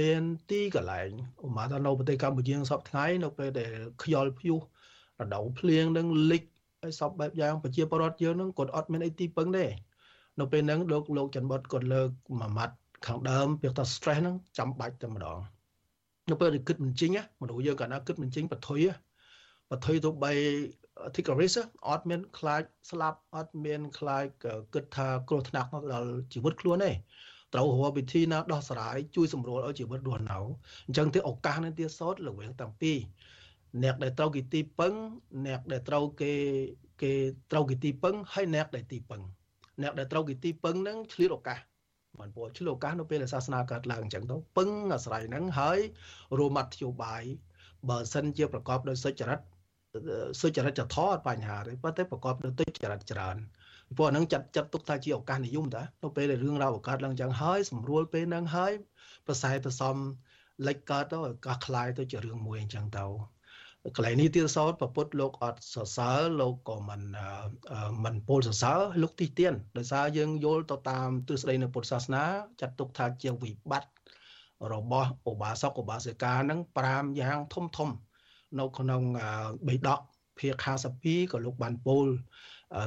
មានទីកន្លែងឧមាថានៅប្រទេសកម្ពុជាសពថ្ងៃនៅពេលដែលខ្យល់ព្យុះរដូវភ្លៀងនឹងលិច ហើយសពបែបយ៉ាងប្រជាពលរដ្ឋយើងនឹងគាត់អត់មានអីទីពឹងទេនៅពេលហ្នឹងលោកលោកច័ន្ទបុតគាត់លើកមួយម៉ាត់ខាងដើមពាក្យថា stress ហ្នឹងចាំបាច់តែម្ដងនៅពេលដែលគិតមិនចេញមនុស្សយើងកាលណាគិតមិនចេញបថុយបថុយទៅបី tickerish អត់មានខ្លាចស្លាប់អត់មានខ្លាចគិតថាគ្រោះថ្នាក់ដល់ជីវិតខ្លួនទេត្រូវរកវិធីណាដោះស្រាយជួយសម្រួលឲ្យជីវិតរស់នៅអញ្ចឹងទេឱកាសនេះទៀតសោតល្វែងតាំងពី អ្នកដែលត្រូវគេទីពឹងអ្នកដែលត្រូវគេគេត្រូវគេទីពឹងហើយអ្នកដែលទីពឹងអ្នកដែលត្រូវគេទីពឹងហ្នឹងឆ្លៀតឱកាសបានពោឆ្លៀតឱកាសនៅពេលដែលសាសនាកើតឡើងអញ្ចឹងទៅពឹងអាស្រ័យហ្នឹងហើយរួមមធ្យោបាយបើសិនជាប្រកបដោយសុចរិត សុចរិតធម៌បញ្ហាទេប៉ុន្តែប្រកបដោយទុច្ចរិតច្រើនព្រោះអានឹងចាត់ចាត់ទុកថាជាឱកាសនិយមតានៅពេលដែលរឿងរ៉ាវបង្កើតឡើងចឹងហើយស្រួលពេលហ្នឹងហើយប្រស័យប្រសំលិចកើតទៅឱកាសคลายទៅជារឿងមួយអញ្ចឹងទៅ កន្លែងនេះទៀតសោតប្រពុតលោកអត់សរសើរលោកក៏មិនមិនពោលសរសើរលោកទីទៀនដោយសារយើងយល់ទៅតាមទស្សនៈនៃពុទ្ធសាសនាចាត់ទុកថាជាវិបត្តិរបស់ឧបាសកឧបាសិកានឹង5យ៉ាងធំធំ នៅក្នុងបេដកភាគ52ក៏លោកបានពោល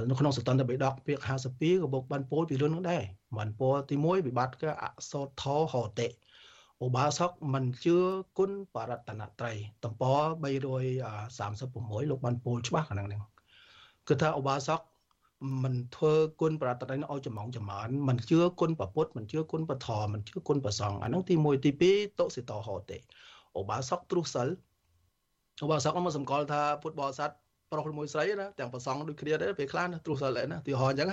នៅក្នុងសតន្តបេដកភាគ52ក៏លោកបានពោលពីរឿងនោះដែរបានពោលទី1វិបត្តិគឺអសោថោហោតិ ឧបាសកមិនជឿគុណបរតនត្រ័យតំព336លោកបានពោលច្បាស់ខាងហ្នឹងគឺថាឧបាសកមិនធ្វើគុណប្រតនឲ្យចំងចំអនមិនជឿគុណប្រពុតមិនជឿគុណបធមមិនជឿគុណប្រសងអាហ្នឹងទី1ទី2តុសិតោហោទេឧបាសកទ្រុសិលឧបាសកមកសម្គាល់ថាពុទ្ធបរិស័ទប្រុសមួយស្រីណាទាំងប្រសងដូចគ្នាដែរពេលខ្លះណាទ្រុសិលណាទីហោអញ្ចឹង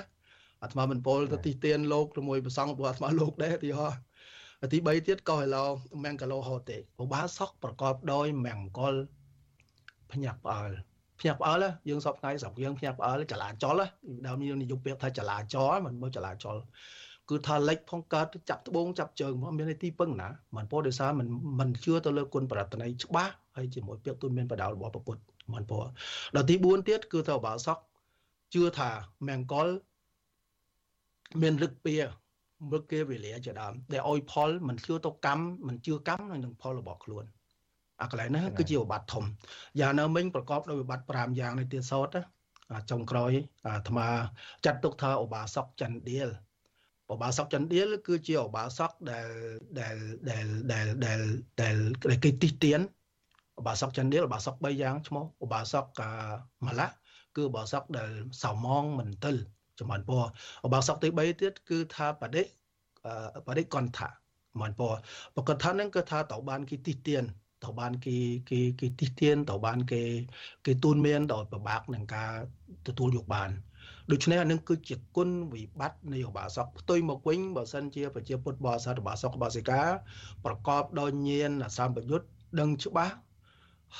អាត្មាមិនពោលទៅទីទៀនលោកជាមួយប្រសងរបស់អាត្មាលោកដែរទីហោ ទី3ទៀតកោហេឡោមង្គឡោហោទេឧបាសកប្រកបដោយមង្គលភ្ញាក់ផ្អើលភ្ញាក់ផ្អើលយើងសពថ្ងៃស្រុកយើងភ្ញាក់ផ្អើលចលាចលដើមយើងនិយមពាក្យថាចលាចលមិនមកចលាចលគឺថាលិចផងកើតចាប់ត្បូងចាប់ជើងមកមានទីពឹងណាមិនពោដោយសារមិនមិនជឿទៅលើគុណប្រតន័យច្បាស់ហើយជាមួយពាក្យទូនមានបដៅរបស់ពុទ្ធមិនពោដល់ទី4ទៀតគឺថាបាសកជឿថាមង្គលមានរឹកពៀ មើលគេវេលាជាដើមដែលអុយផលមិនជឿទៅកម្មមិនជឿកម្មនឹងផលរបស់ខ្លួនអាកន្លែងហ្នឹងគឺជាវិបត្តិធំយ៉ាងនៅមិញប្រកបដោយវិបត្តិ5យ៉ាងនេះទៀតសោតចុងក្រោយអាត្មាចាត់ទុកថាឧបាសកចន្ទដៀលឧបាសកចន្ទដៀលគឺជាឧបាសកដែលដែលដែលដែលដែលដែលគេទីទៀនឧបាសកចន្ទដៀលឧបាសក3យ៉ាងឈ្មោះឧបាសកម៉ាឡាគឺឧបាសកដែលសៅម៉ងមិនទិល ចំបានពរឧបាសកទី3ទៀតគឺថាបដិបដិកន្ធៈមិនពរប្រកបថានឹងគឺថាតើបានគេទីទៀនត្រូវបានគេគេគេទីទានត្រូវបានគេគេទូនមានដោយប្របាក់នឹងការទទួលយកបានដូច្នេះអានឹងគឺជាគុណវិបត្តិនៃឧបាសកផ្ទុយមកវិញបើសិនជាប្រជាពុទ្ធបរិស័ទឧបាសកឧបាសិកាប្រកបដោយញាណសម្បយុទ្ធដឹងច្បាស់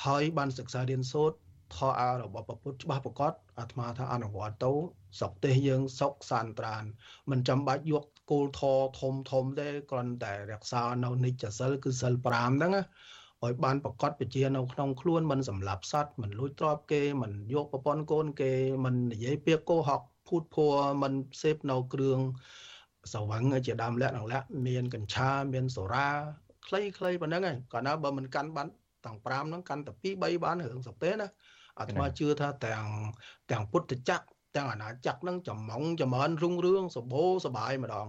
ហើយបានសិក្សារៀនសូត្រ ធម៌អារបស់ពុទ្ធច្បាស់ប្រកបអាត្មាថាអនុវត្តទៅសុខទេសយើងសុខសានត្រានមិនចាំបាច់យកគោលធម៌ធំធំទេគ្រាន់តែរក្សានៅនិច្ចសិលគឺសិល5ហ្នឹងណាឲ្យបានប្រកាសពជានៅក្នុងខ្លួនមិនសម្លាប់សត្វមិនលួចទ្រព្យគេមិនយកប្រពន្ធកូនគេមិននិយាយពាក្យកោហកភូតភ័រមិនសេពនៅគ្រឿងសវឹងជាដើមលក្ខណៈលក្ខមានកញ្ឆាមានសូរាខ្លីខ្លីប៉ុណ្្នឹងឯងកាលណាបើមិនកាន់បានទាំង5ហ្នឹងកាន់តែ2 3បានរឿងសុខទេណា អាត្មាជឿថាទាំងទាំងពុទ្ធចក្រទាំងអាណាចក្រហ្នឹងចំងចម្រើនរុងរឿងសបោសបាយម្ដង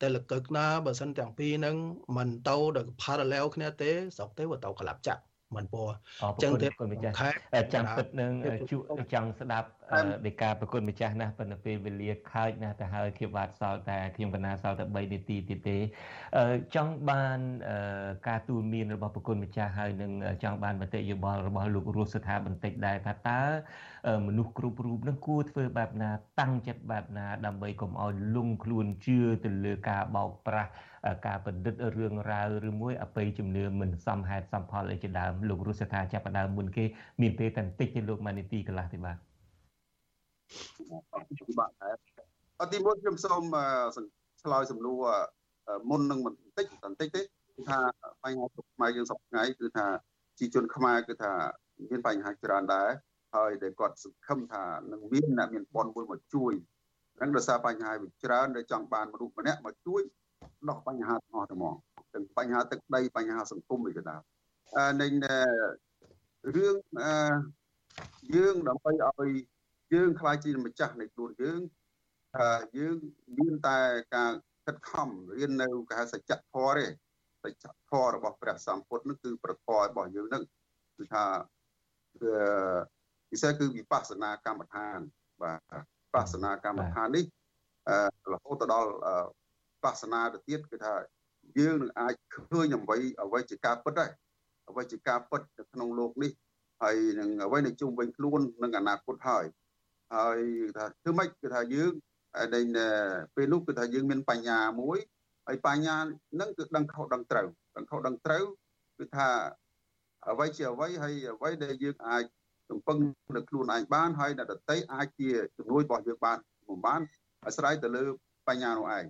តែលកឹកណាបើសិនទាំងពីរហ្នឹងមិនទៅដល់ parallel គ្នាទេស្រុកទេវាទៅក្លាប់ចាក់មិនពោអញ្ចឹងទេគុណម្ចាស់ចាំពិតនឹងជួចង់ស្ដាប់ ដីកាប្រគុណម្ចាស់ណាប៉ុន្តែពេលវេលាខើចណាស់ទៅហើយខ្ញុំបាទសល់តែខ្ញុំកណាសល់តែ3នាទីទៀតទេចង់បានការទូលមានរបស់ប្រគុណម្ចាស់ហើយនឹងចង់បានមតិយោបល់របស់លោករស់ស្ថាបន្តិចដែរថាតើមនុស្សគ្រប់រូបនឹងគួរធ្វើបែបណា តាំងចិត្តបែបណា ដើម្បីកុំឲ្យលងខ្លួនជឿទៅលើការបោកប្រាស់ការបណ្ឌិតរឿងរ៉ាវឬមួយអបិយជំនឿមិនសមហេតុសមផលអីជាដើមលោករស់ស្ថាចាប់ដើមមុនគេមានពេលតែបន្តិចទេលោកម៉ានីទីកន្លះទេបាទ បាទអត់ទីមុនខ្ញុំសូមឆ្លើយសំណួរមុននឹងបន្តិចបន្តិចទេគឺថាបញ្ហាទុកខ្មែរយើងសប្តាហ៍គឺថាជីជនខ្មែរគឺថាមានបញ្ហាច្រើនដែរហើយដែលគាត់សង្ឃឹមថានឹងមានអ្នកមានបនមួយមកជួយហ្នឹងដោយសារបញ្ហាវាច្រើនដែលចង់បានមនុស្សម្នាក់មកជួយដោះបញ្ហាទាំងអស់ទៅមកទាំងបញ្ហាទឹកដីបញ្ហាសង្គមអីក៏ដោយនៃរឿងយើងដើម្បីឲ្យ យើងខ្លាចជាម្ចាស់នៃខ្លួនយើងយើងមានតែការខិតខំរៀននៅគេហៅសច្ចធម៌ទេសច្ចធម៌របស់ព្រះសម្ពុទ្ធនឹងគឺប្រធមរបស់យើងនឹងគឺថាពិសេសគឺវិបស្សនាកម្មដ្ឋានបាទវិបស្សនាកម្មដ្ឋាននេះរហូតទៅដល់វិបស្សនាទៅទៀតគឺថាយើងនឹងអាចឃើញអ្វីអ្វីជាការពិតដែរអ្វីជាការពិតនៅក្នុងโลกនេះហើយនឹងអ្វីនៅជុំវិញខ្លួននឹងអនាគតហើយ ហើយថាធ្វើម៉េចគឺថាយើងដែលពេលនោះគឺថាយើងមានបញ្ញាមួយហើយបញ្ញានឹងគឺដឹងខុសដឹងត្រូវដឹងខុសដឹងត្រូវគឺថាអ្វីជាអ្វីហើយអ្វីដែលយើងអាចរំពឹងលើខ្លួនឯងបានហើយអ្នកដតីអាចជាជំនួយរបស់យើងបានមិនបានអាស្រ័យទៅលើបញ្ញានោះឯង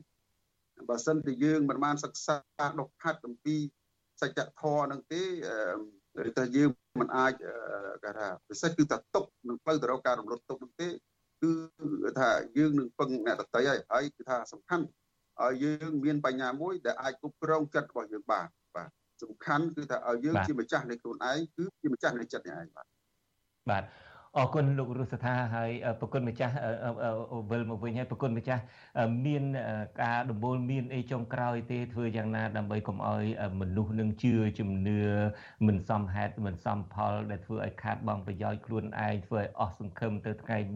បើសិនជាយើងមិនបានសិក្សាដុសខាត់អំពីសច្ចធម៌នឹងទេឬថាយើង មិនអាចគេថាពិសេសគឺថាទុកនឹងផ្លូវទៅរកការរំលត់ទុកនឹងទេគឺថាយើងនឹងពឹងអ្នកដតីហើយហើយគឺថាសំខាន់ឲ្យយើងមានបញ្ញាមួយដែលអាចគ្រប់គ្រងចិត្តរបស់យើងបានបាទសំខាន់គឺថាឲ្យយើងជាម្ចាស់នៃខ្លួនឯងគឺជាម្ចាស់នៃចិត្តនេះឯងបាទបាទ អរគុណលោករស់សថាហើយប្រគុណម្ចាស់វិលមកវិញហើយប្រគុណម្ចាស់មានការដំបូលមានអីចុងក្រោយទេធ្វើយ៉ាងណាដើម្បីកុំឲ្យមនុស្សនឹងជឿជំនឿមិនសមហេតុមិនសមផលដែលធ្វើឲ្យខាតបង់ប្រយោជន៍ខ្លួនឯងធ្វើឲ្យអស់សង្ឃឹមទៅថ្ងៃ